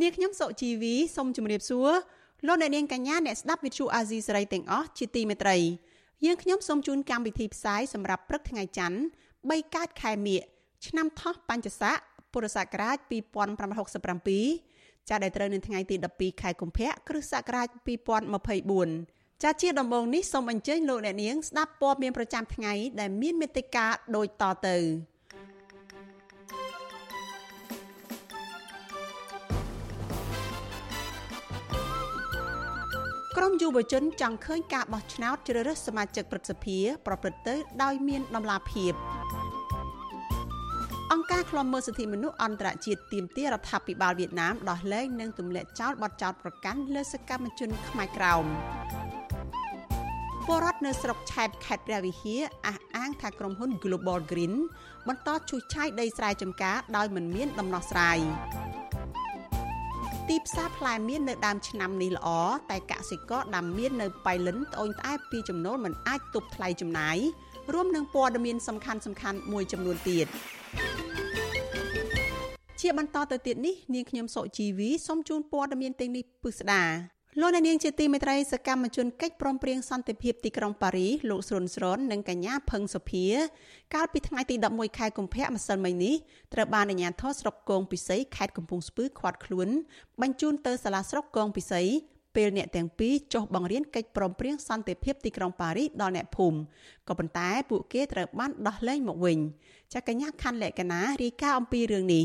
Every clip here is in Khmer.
នាងខ្ញុំសុជីវីសូមជម្រាបសួរលោកអ្នកនាងកញ្ញាអ្នកស្ដាប់វិទ្យុអាស៊ីសេរីទាំងអស់ជាទីមេត្រីយើងខ្ញុំសូមជូនកម្មវិធីផ្សាយសម្រាប់ព្រឹកថ្ងៃច័ន្ទ3កើតខែមិញឆ្នាំថោះបัญចស័កពុរសករាជ2567ចាដែលត្រូវនៅថ្ងៃទី12ខែកុម្ភៈគ្រិស្តសករាជ2024ចាជាដំបូងនេះសូមអញ្ជើញលោកអ្នកនាងស្ដាប់ព័ត៌មានប្រចាំថ្ងៃដែលមានមេត្តាដូចតទៅ ក្រមយុវជនចង់ឃើញការបោះឆ្នោតជ្រើសរើសសមាជិកព្រឹទ្ធសភាប្រព្រឹត្តទៅដោយមានដំណាភាពអង្គការឃ្លាំមើលសិទ្ធិមនុស្សអន្តរជាតិទាមទាររដ្ឋាភិបាលវៀតណាមដោះលែងនិងទម្លាក់ចោលបទចោទប្រកាន់លើសកម្មជនខ្មែរក្រោមពលរដ្ឋនៅស្រុកឆែបខេត្តព្រះវិហារអះអាងថាក្រុមហ៊ុន Global Green បន្តឈូសឆាយដីស្រែចម្ការដោយមិនមានដំណោះស្រាយ ទីផ្សារផ្លែមៀននៅដើមឆ្នាំនេះល្អតែកសិករដាំមៀននៅបៃលិនត្អូញត្អែពីចំណូលមិនអាចទប់ថ្លៃចំណាយរួមនឹងព័ត៌មានសំខាន់សំខាន់មួយចំនួនទៀតជាបន្តទៅទៀតនេះនាងខ្ញុំសុជីវីសូមជូនព័ត៌មានទាំងនេះពិស្ដា លោកអ្នកនាងជាទីមេត្រីសកម្មជនកិច្ចព្រមព្រៀងសន្តិភាពទីក្រុងប៉ារីសលោកស្រុនស្រននិងកញ្ញាផឹងសុភា កាលពីថ្ងៃទី11ខែកុម្ភៈម្សិលមិញនេះត្រូវបានអាជ្ញាធរស្រុកគងពិសីខេត្តកំពង់ស្ពឺឃាត់ខ្លួនបញ្ជូនទៅសាលាស្រុកគងពិសីពេលអ្នកទាំងពីរចុះបង្រៀនកិច្ចព្រមព្រៀងសន្តិភាពទីក្រុងប៉ារីសដល់អ្នកភូមិក៏ប៉ុន្តែពួកគេត្រូវបានដោះលែងមកវិញចាកញ្ញាខណ្ឌលក្ខណារាយការណ៍អំពីរឿងនេះ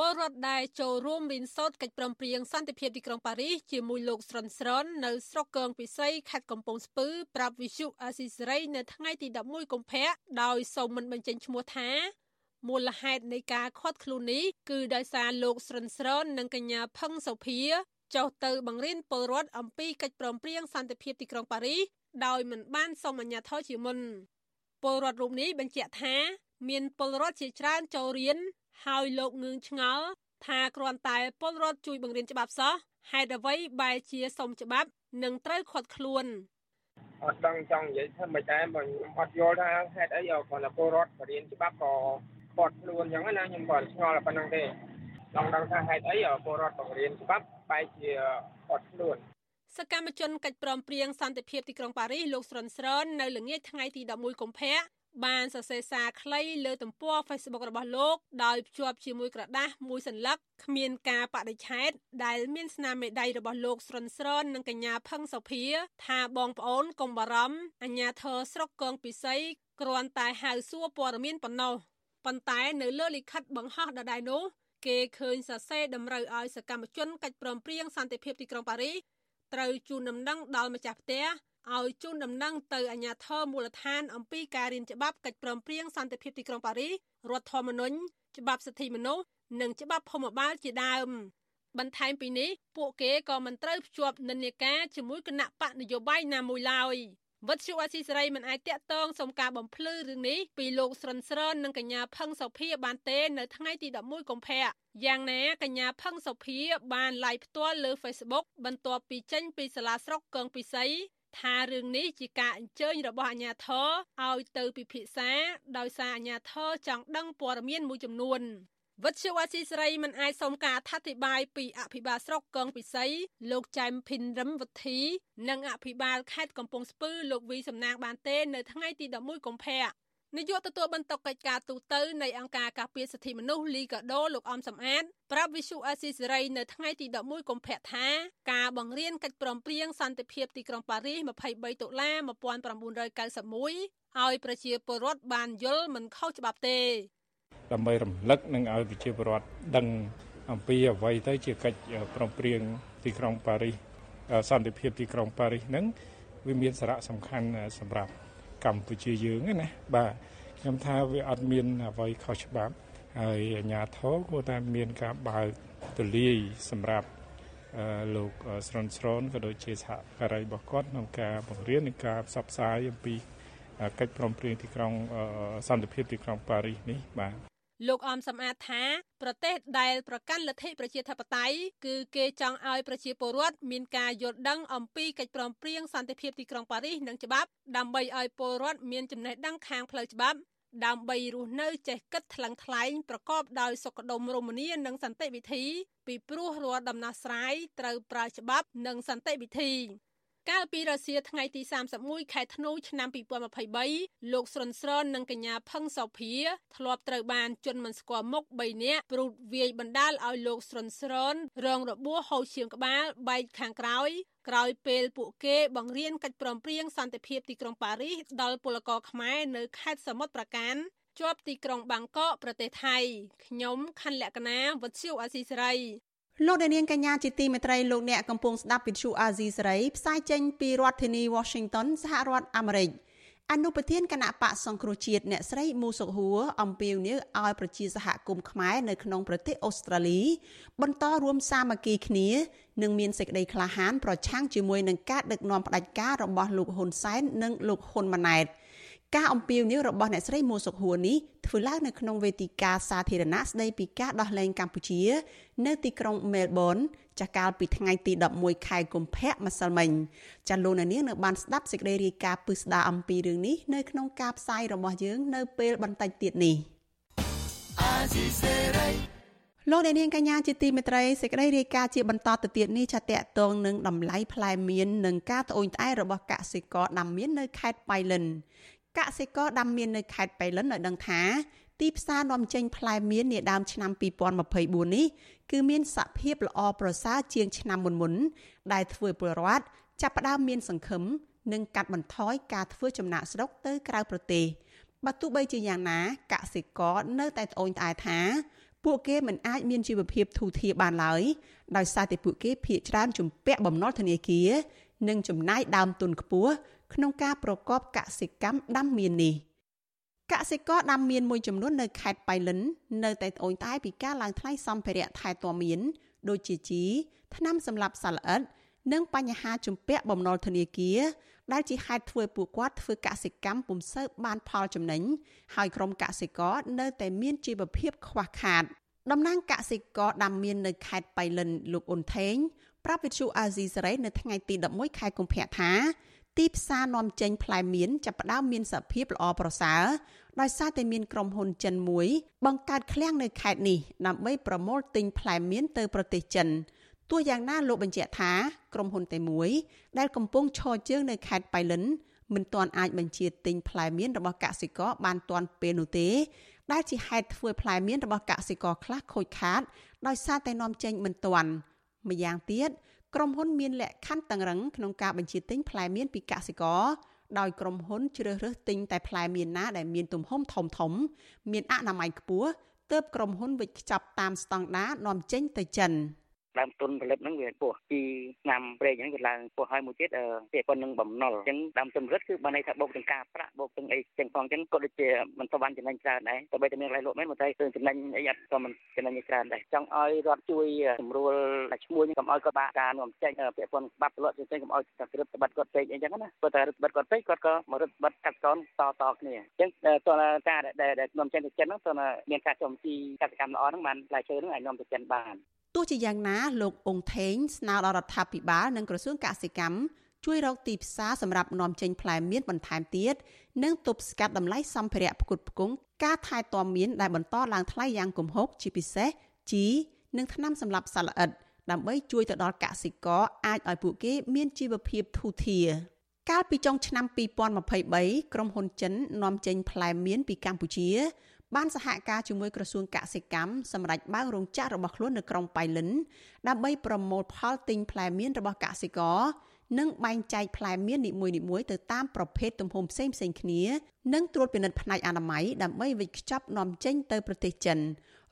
ពលរដ្ឋដែលចូលរួមរៀនសូត្រកិច្ចព្រមព្រៀងសន្តិភាពទីក្រុងប៉ារីសជាមួយលោកស្រនស្រននៅស្រុកកងពិសីខេត្តកំពង់ស្ពឺប្រាប់វិសុអាស៊ីសេរីនៅថ្ងៃទី11កុម្ភៈដោយសូមមិនបញ្ចេញឈ្មោះថាមូលហេតុនៃការខាត់ខ្លួននេះគឺដោយសារលោកស្រនស្រននិងកញ្ញាផឹងសុភាចុះទៅបង្រៀនពលរដ្ឋអំពីកិច្ចព្រមព្រៀងសន្តិភាពទីក្រុងប៉ារីសដោយមិនបានសុំអាជ្ញាធរជាមុនពលរដ្ឋរូបនេះបញ្ជាក់ថាមានពលរដ្ឋជាច្រើនចូលរៀន ហើយលោកងឿងឆ្ងល់ថាគ្រាន់តែពលរដ្ឋជួយបង្រៀនច្បាប់សោះហេតុអ្វីបែរជាសុំច្បាប់និងត្រូវខាត់ខ្លួនអត់ដឹងចង់និយាយថាមិនដែរបើខ្ញុំអត់យល់ថាហេតុអីគ្រាន់តែពលរដ្ឋបរៀនច្បាប់ក៏ខាត់ខ្លួនអញ្ចឹងណាខ្ញុំក៏ឆ្ងល់តែប៉ុណ្្នឹងទេចង់ដឹងថាហេតុអីពលរដ្ឋបង្រៀនច្បាប់បែរជាខាត់ខ្លួនសកម្មជនកិច្ចព្រមព្រៀងសន្តិភាពទីក្រុងប៉ារីសលោកស្រនស្រននៅល្ងាចថ្ងៃទី11កុម្ភៈ បានសរសេរសារខ្លីលើទំព័រ Facebook របស់លោកដោយភ្ជាប់ជាមួយក្រដាសមួយសន្លឹកគ្មានការបដិឆេទដែលមានស្នាមមេដៃរបស់លោកស្រនស្រននិងកញ្ញាផឹងសុភា ថាបងប្អូនកុំបារម្ភអញ្ញាធរស្រុកកងពិសីគ្រាន់តែហៅសួរព័ត៌មានប៉ុណ្ណោះប៉ុន្តែនៅលើលិខិតបង្ហោះដដែលនោះគេឃើញសរសេរតម្រូវឲ្យសកម្មជនកិច្ចព្រមព្រៀងសន្តិភាពទីក្រុងប៉ារីសត្រូវជូនដំណឹងដល់ម្ចាស់ផ្ទះ ឲ្យជូនដំណឹងទៅអាជ្ញាធរមូលដ្ឋានអំពីការរៀនច្បាប់កិច្ចព្រមព្រៀងសន្តិភាពទីក្រុងប៉ារីសរដ្ឋធម្មនុញ្ញច្បាប់សិទ្ធិមនុស្សនិងច្បាប់ភូមិបាលជាដើមបន្ថែមពីនេះពួកគេក៏មិនត្រូវភ្ជាប់និន្នាការជាមួយគណៈបកនយោបាយណាមួយឡើយវត្តជូអស៊ីសេរីមិនអាចតាក់ទងសុំការបំភ្លឺរឿងនេះពីលោកស្រនស្រននិងកញ្ញាផឹងសុភាបានទេនៅថ្ងៃទី11កុម្ភៈយ៉ាងណាកញ្ញាផឹងសុភាបាន live ផ្ទាល់លើ Facebook បន្ទាប់ពីចេញពីសាលាស្រុកកងពិសី ថារឿងនេះជាការអញ្ជើញរបស់អាជ្ញាធរឲ្យទៅពិភាក្សាដោយសារអាជ្ញាធរចង់ដឹងព័ត៌មានមួយចំនួនវិទ្យុអាស៊ីសេរីមិនអាចសុំការអធិប្បាយពីអភិបាលស្រុកកងពិសីលោកចែមភិនរឹមវុធី និងអភិបាលខេត្តកំពង់ស្ពឺលោកវីសំណាងបានទេ នៅថ្ងៃទី11កុម្ភៈ នាយកទទួលបន្ទុកកិច្ចការទូតនៃអង្គការការពារសិទ្ធិមនុស្សលីកាដូលោកអំសំអាតប្រាប់វិសុអាស៊ីសេរីនៅថ្ងៃទី11កុម្ភៈថាការបង្រៀនកិច្ចព្រមព្រៀងសន្តិភាពទីក្រុងប៉ារីស23តុលា1991ឲ្យប្រជាពលរដ្ឋបានយល់មិនខុសច្បាប់ទេដើម្បីរំលឹកនិងឲ្យប្រជាពលរដ្ឋដឹងអំពីអ្វីទៅជាកិច្ចព្រមព្រៀងទីក្រុងប៉ារីសសន្តិភាពទីក្រុងប៉ារីសហ្នឹងវាមានសារៈសំខាន់សម្រាប់ កម្ពុជាយើងណាបាទខ្ញុំថាវាអត់មានអ្វីខុសច្បាប់ហើយអាជ្ញាធរគួរតែមានការបើកទូលាយសម្រាប់លោកស្រនស្រនក៏ដូចជាសហការីរបស់គាត់ក្នុងការបង្រៀននិងការផ្សព្វផ្សាយអំពីកិច្ចព្រមព្រៀងទីក្រុងសន្តិភាពទីក្រុងប៉ារីសនេះបាទ លោកអមសំអាតថាប្រទេសដែលប្រកាន់លទ្ធិប្រជាធិបតេយ្យគឺគេចង់ឲ្យប្រជាពលរដ្ឋមានការយល់ដឹងអំពីកិច្ចព្រមព្រៀងសន្តិភាពទីក្រុងប៉ារីសនិងច្បាប់ដើម្បីឲ្យពលរដ្ឋមានចំណេះដឹងខាងផ្លូវច្បាប់ដើម្បីរស់នៅចេះគិតថ្លឹងថ្លែងប្រកបដោយសុខដុមរមនានិងសន្តិវិធី ពីព្រោះរាល់ដំណោះស្រាយត្រូវប្រើច្បាប់និងសន្តិវិធី កាលពីរសៀលថ្ងៃទី31ខែធ្នូឆ្នាំ2023លោកស្រុនស្រននិងកញ្ញាផឹងសោភាធ្លាប់ត្រូវបានជន់មិនស្គាល់មុខ3នាក់ព្រួតវាយបណ្ដាលឲ្យលោកស្រុនស្រនរងរបួសហូរឈាមក្បាលបែកខាងក្រោយក្រោយពេលពួកគេបង្រៀនកិច្ចព្រមព្រៀងសន្តិភាពទីក្រុងប៉ារីសដល់ពលករខ្មែរនៅខេត្តសមុទ្រប្រាកានជាប់ទីក្រុងបាងកកប្រទេសថៃខ្ញុំខណ្ឌលក្ខណាវុទ្ធុអាស៊ីសេរី លោកអ្នកនាងកញ្ញាជាទីមេត្រីលោកអ្នកកំពុងស្ដាប់វិទ្យុអាស៊ីសេរីផ្សាយចេញពីរដ្ឋធានី Washington សហរដ្ឋអាមេរិកអនុប្រធានគណៈបកសង្គ្រោះជាតិអ្នកស្រីមូសុកហួរអំពាវនាវឲ្យប្រជាសហគមន៍ខ្មែរនៅក្នុងប្រទេសអូស្ត្រាលី បន្តរួមសាមគ្គីគ្នានិងមានសេចក្តីក្លាហានប្រឆាំងជាមួយនឹងការដឹកនាំផ្ដាច់ការរបស់លោកហ៊ុនសែននិងលោកហ៊ុនម៉ាណែត។ ការអំពាវនាវរបស់អ្នកស្រីមួសុខហួរនេះធ្វើឡើងនៅក្នុងវេទិកាសាធារណៈស្ដីពីការដោះលែងកម្ពុជា នៅទីក្រុងមែលប៊នចាកាលពីថ្ងៃទី11ខែកុម្ភៈម្សិលមិញចាលោកនាងនៅបានស្ដាប់សេចក្តីរាយការណ៍ពឹស្ដារអំពីរឿងនេះនៅក្នុងការផ្សាយរបស់យើងនៅពេលបន្តិចទៀតនេះលោកអ្នកនាងកញ្ញាជាទីមេត្រីសេចក្តីរាយការណ៍ជាបន្តទៅទៀតនេះចាតកតងនឹងតម្លៃផ្លែមៀននិងការត្អូញត្អែរបស់កសិករដាំមៀននៅខេត្តបៃលិន កសិករដាំមៀននៅខេត្តបៃលិនឲ្យដឹងថាទីផ្សារនាំចេញផ្លែមៀននាដើមឆ្នាំ2024នេះគឺមានសភាពល្អប្រសើរជាងឆ្នាំមុនមុនដែលធ្វើពលរដ្ឋចាប់ផ្ដើមមានសង្ឃឹមនិងកាត់បន្ថយការធ្វើចំណាកស្រុកទៅក្រៅប្រទេសបើទោះបីជាយ៉ាងណាកសិករនៅតែត្អូញត្អែថា ពួកគេមិនអាចមានជីវភាពធូរធារបានឡើយដោយសារតែពួកគេភ័យច្រើនជំពាក់បំណុលធនាគារនិងចំណាយដើមទុនខ្ពស់ ក្នុងការប្រកបកសិកម្មដាំមៀននេះកសិករដាំមៀនមួយចំនួននៅខេត្តបៃលិននៅតែត្អូញត្អែពីការឡើងថ្លៃសម្ភារៈថែទាំមៀនដូចជាជីថ្នាំសម្លាប់សត្វល្អិតនិងបញ្ហាជំពាក់បំណុលធនាគារដែលជាហេតុធ្វើពួកគាត់ធ្វើកសិកម្មពុំសូវបានផលចំណេញហើយក្រុមកសិករនៅតែមានជីវភាពខ្វះខាតតំណាងកសិករដាំមៀននៅខេត្តបៃលិនលោកអ៊ុនថេងប្រាប់វិទ្យុអាស៊ីសេរីនៅថ្ងៃទី11ខែកុម្ភៈថា ទីផ្សារនាំចេញផ្លែមៀនចាប់ផ្ដើមមានសភាពល្អប្រសើរដោយសារតែមានក្រុមហ៊ុនចិនមួយ បង្កើតឃ្លាំងនៅខេត្តនេះដើម្បីប្រមូលទិញផ្លែមៀនទៅប្រទេសចិនទោះយ៉ាងណាលោកបញ្ជាក់ថាក្រុមហ៊ុនតែមួយដែលកំពុងឈរជើងនៅខេត្តបៃលិនមិនទាន់អាចបញ្ជាទិញផ្លែមៀនរបស់កសិករបានទាន់ពេលនោះទេដែលជាហេតុធ្វើផ្លែមៀនរបស់កសិករខ្លះខូចខាតដោយសារតែនាំចេញមិនទាន់ម្យ៉ាងទៀត ក្រុមហ៊ុនមានលក្ខខណ្ឌតឹងរឹងក្នុងការបញ្ជាទិញផ្លែមៀនពីកសិករដោយក្រុមហ៊ុនជ្រើសរើសទិញតែផ្លែមៀនណាដែលមានទំហំធំធំ មានអនាម័យខ្ពស់ទើបក្រុមហ៊ុនវិចខ្ចប់តាមស្តង់ដារនាំចេញទៅចិន។ ដើមទុនផលិតហ្នឹងវាពោះពីឆ្នាំប្រេងហ្នឹងវាឡើងពោះហើយមួយទៀតពាក់ព័ន្ធនឹងបំណុលអញ្ចឹងដើមទុនផលិតគឺបានន័យថាបូកទាំងការប្រាក់បូកទាំងអីចឹងផងអញ្ចឹងក៏ដូចជាមិនទៅបានចំណេញច្រើនដែរតែបីតែមានរៃលក់មែនមកតែគឺចំណេញអីអត់ក៏មិនចំណេញច្រើនដែរចង់ឲ្យរដ្ឋជួយសម្រួលឈ្មោះកុំឲ្យគាត់បាក់ការនាំចេញពាក់ព័ន្ធបាត់ផលិតចេញកុំឲ្យតែរឹតបិទគាត់ពេកអីចឹងណាព្រោះតែរឹតបិទគាត់ពេកគាត់ក៏មករឹតបិទកាត់កនតតគ្នាអញ្ចឹងតើការដែលនាំចេញទៅចិនហ្នឹងតើមានការចំទីកសិកម្មល្អហ្នឹងបានផ្លែឈើហ្នឹងអាចនាំទៅចិនបាន ទោះជាយ៉ាងណាលោកអង្គថេងស្នើដល់រដ្ឋាភិបាលនិងក្រសួងកសិកម្មជួយរកទីផ្សារសម្រាប់នាំចេញផ្លែមៀនបន្ថែមទៀតនិងទប់ស្កាត់តម្លៃសម្ភារៈផ្គត់ផ្គង់ការថែទាំមៀនដែលបន្តឡើងថ្លៃយ៉ាងគំហុកជាពិសេសជីនិងថ្នាំសម្លាប់សត្វល្អិតដើម្បីជួយទៅដល់កសិករអាចឲ្យពួកគេមានជីវភាពធូរធារកាលពីចុងឆ្នាំ2023ក្រុមហ៊ុនចិននាំចេញផ្លែមៀនពីកម្ពុជា បានសហការជាមួយក្រសួងកសិកម្មសម្រាប់បើករោងចក្ររបស់ខ្លួននៅក្រុងប៉ៃលិនដើម្បីប្រមូលផលទិញផ្លែមៀនរបស់កសិករនិងបែងចែកផ្លែមៀននីមួយៗទៅតាមប្រភេទទំហំផ្សេងៗគ្នានិងត្រួតពិនិត្យផ្នែកអនាម័យដើម្បីវិចខ្ចប់នាំចេញទៅប្រទេសចិន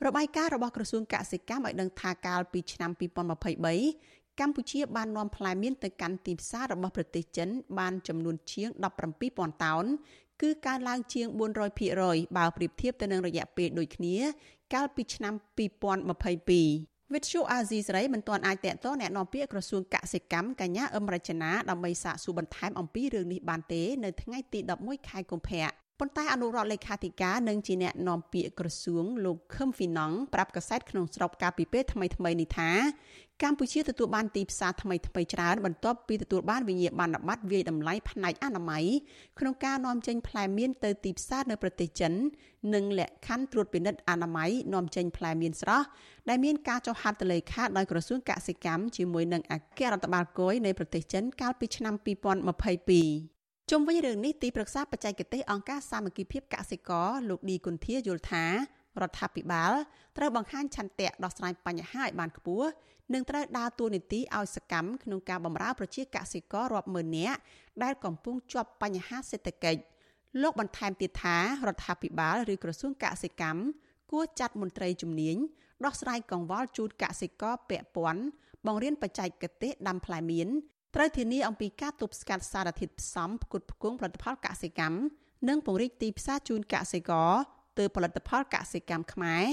របាយការណ៍របស់ក្រសួងកសិកម្មឲ្យដឹងថាកាលពីឆ្នាំ2023កម្ពុជាបាននាំផ្លែមៀនទៅកាន់ទីផ្សាររបស់ប្រទេសចិនបានចំនួនជាង17000តោន គឺកើនឡើងជាង400%បើប្រៀបធៀបទៅនឹងរយៈពេលដូចគ្នាកាលពីឆ្នាំ2022 វិទ្យុអាស៊ីសេរីមិនទាន់អាចតកតแนะនាំពាក្យក្រសួងកសិកម្មកញ្ញាអឹមរចនាដើម្បីសាកសួរបន្ថែមអំពីរឿងនេះបានទេនៅថ្ងៃទី11ខែកុម្ភៈ ប៉ុន្តែអនុរដ្ឋលេខាធិការនិងជាអ្នកនាំពាក្យក្រសួងលោកខឹមហ្វីណង់ប្រាប់កាសែតក្នុងស្រុកកាលពីពេលថ្មីៗនេះថាកម្ពុជាទទួលបានទីផ្សារថ្មីថ្មីច្រើនបន្ទាប់ពីទទួលបានវិញ្ញាបនបត្រវាយតម្លៃផ្នែកអនាម័យក្នុងការនាំចេញផ្លែមៀនទៅទីផ្សារនៅប្រទេសចិន និងលក្ខខណ្ឌត្រួតពិនិត្យអនាម័យនាំចេញផ្លែមៀនស្រស់ដែលមានការចុះហត្ថលេខាដោយក្រសួងកសិកម្មជាមួយនឹងអគ្គរដ្ឋបាលគយនៃប្រទេសចិនកាលពីឆ្នាំ2022 ជុំវិញរឿងនេះទីប្រឹក្សាបច្ចេកទេសអង្គការសាមគ្គីភាពកសិករលោកឌីគុន្ធាយល់ថារដ្ឋាភិបាលត្រូវបង្ហាញឆន្ទៈដោះស្រាយបញ្ហាឲ្យបានខ្ពស់និងត្រូវដើរតួនាទីឲ្យសកម្មក្នុងការបម្រើប្រជាកសិកររាប់ម៉ឺននាក់ដែលកំពុងជាប់បញ្ហាសេដ្ឋកិច្ចលោកបន្ថែមទៀតថារដ្ឋាភិបាលឬក្រសួងកសិកម្មគួរចាត់មន្ត្រីជំនាញដោះស្រាយកង្វល់ជូនកសិករពាក់ព័ន្ធបង្រៀនបច្ចេកទេសដាំផ្លែមៀន ត្រូវធានាអំពីការទប់ស្កាត់សារធាតុផ្សំផ្គត់ផ្គង់ផលិតផលកសិកម្មនិងពង្រីកទីផ្សារជូនកសិករទើបផលិតផលកសិកម្មខ្មែរ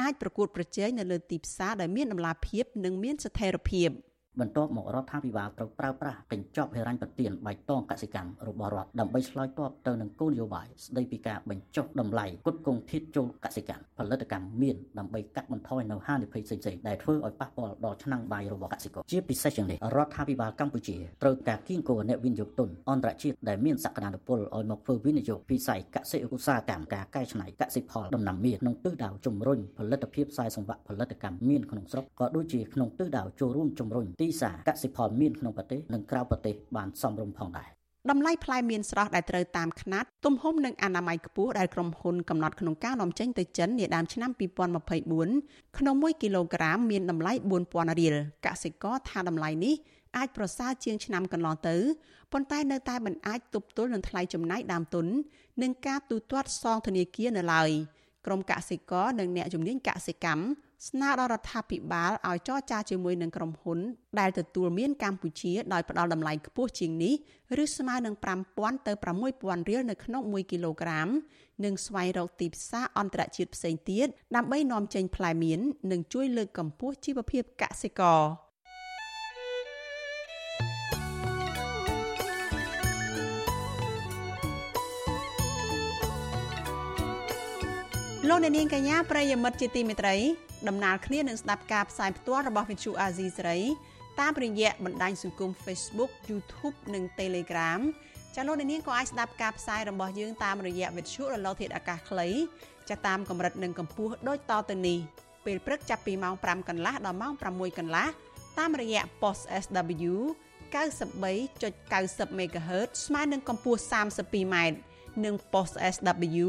អាចប្រកួតប្រជែងនៅលើទីផ្សារដែលមានតម្លាភាពនិងមានស្ថិរភាព។ បន្ទាប់មករដ្ឋាភិបាលត្រូវប្រើប្រាស់កញ្ចប់ហិរញ្ញប្បទានបៃតងកសិកម្មរបស់រដ្ឋដើម្បីឆ្លើយតបទៅនឹងគោលនយោបាយស្តីពីការបញ្ចុះតម្លៃគុតគងធាតុចូលកសិកម្មផលិតកម្មមានដើម្បីកាត់បន្ថយនៅហានិភ័យផ្សេងៗដែលធ្វើឲ្យប៉ះពាល់ដល់ឆ្នាំងបាយរបស់កសិករជាពិសេសជាងនេះរដ្ឋាភិបាលកម្ពុជាត្រូវការគៀងគរអ្នកវិនិយោគទុនអន្តរជាតិដែលមានសក្តានុពលឲ្យមកធ្វើវិនិយោគវិស័យកសិឧស្សាហកម្មការកែច្នៃកសិផលដំណាំមៀនក្នុងទិសដៅជំរុញផលិតភាពខ្សែសង្វាក់ផលិតកម្មមៀនក្នុងស្រុកក៏ដូចជាក្នុងទិសដៅចូលរួមជំរុញទីផ្សារកសិផលមានក្នុងប្រទេសនិងក្រៅប្រទេសបានសមរម្យផងដែរតម្លៃផ្លែមៀនស្រស់ដែលត្រូវតាមຂ្នាតទំហំនិងអនាម័យខ្ពស់ដែលក្រុមហ៊ុនកំណត់ក្នុងការនាំចេញទៅចិននាដើមឆ្នាំ2024ក្នុង1គីឡូក្រាមមានតម្លៃ4000រៀលកសិករថាតម្លៃនេះអាចប្រសើរជាងឆ្នាំកន្លងទៅប៉ុន្តែនៅតែមិនអាចទប់ទល់នឹងថ្លៃចំណាយដើមទុននិងការទូទាត់សងធនាគារនៅឡើយក្រុមកសិករនិងអ្នកជំនាញកសិកម្ម ស្នើដល់រដ្ឋាភិបាលឲ្យចរចាជាមួយនឹងក្រុមហ៊ុន ដែលទទួលមានកម្ពុជាដោយផ្ដល់តម្លៃខ្ពស់ជាងនេះឬស្មើនឹង5000ទៅ6000រៀលនៅក្នុង1គីឡូក្រាមនិងស្វែងរកទីផ្សារអន្តរជាតិផ្សេងទៀតដើម្បីនាំចេញផ្លែមៀននិងជួយលើកកម្ពស់ជីវភាពកសិករ លោកអ្នកនាងកញ្ញាប្រិយមិត្តជាទីមេត្រីដំណើរគ្នានឹងស្ដាប់ការផ្សាយផ្ទាល់របស់វិទ្យុអាស៊ីសេរីតាមរយៈបណ្ដាញសង្គម Facebook YouTube និង Telegram ចាលោកនាងក៏អាចស្ដាប់ការផ្សាយរបស់យើងតាមរយៈវិទ្យុរលកធាតុអាកាសខ្លីចាតាមកម្រិតនិងកម្ពស់ដូចតទៅនេះពេលព្រឹកចាប់ពីម៉ោង5កន្លះដល់ម៉ោង6កន្លះតាមរយៈ post SW 93.90 MHz ស្មើនឹងកម្ពស់ 32m និង post SW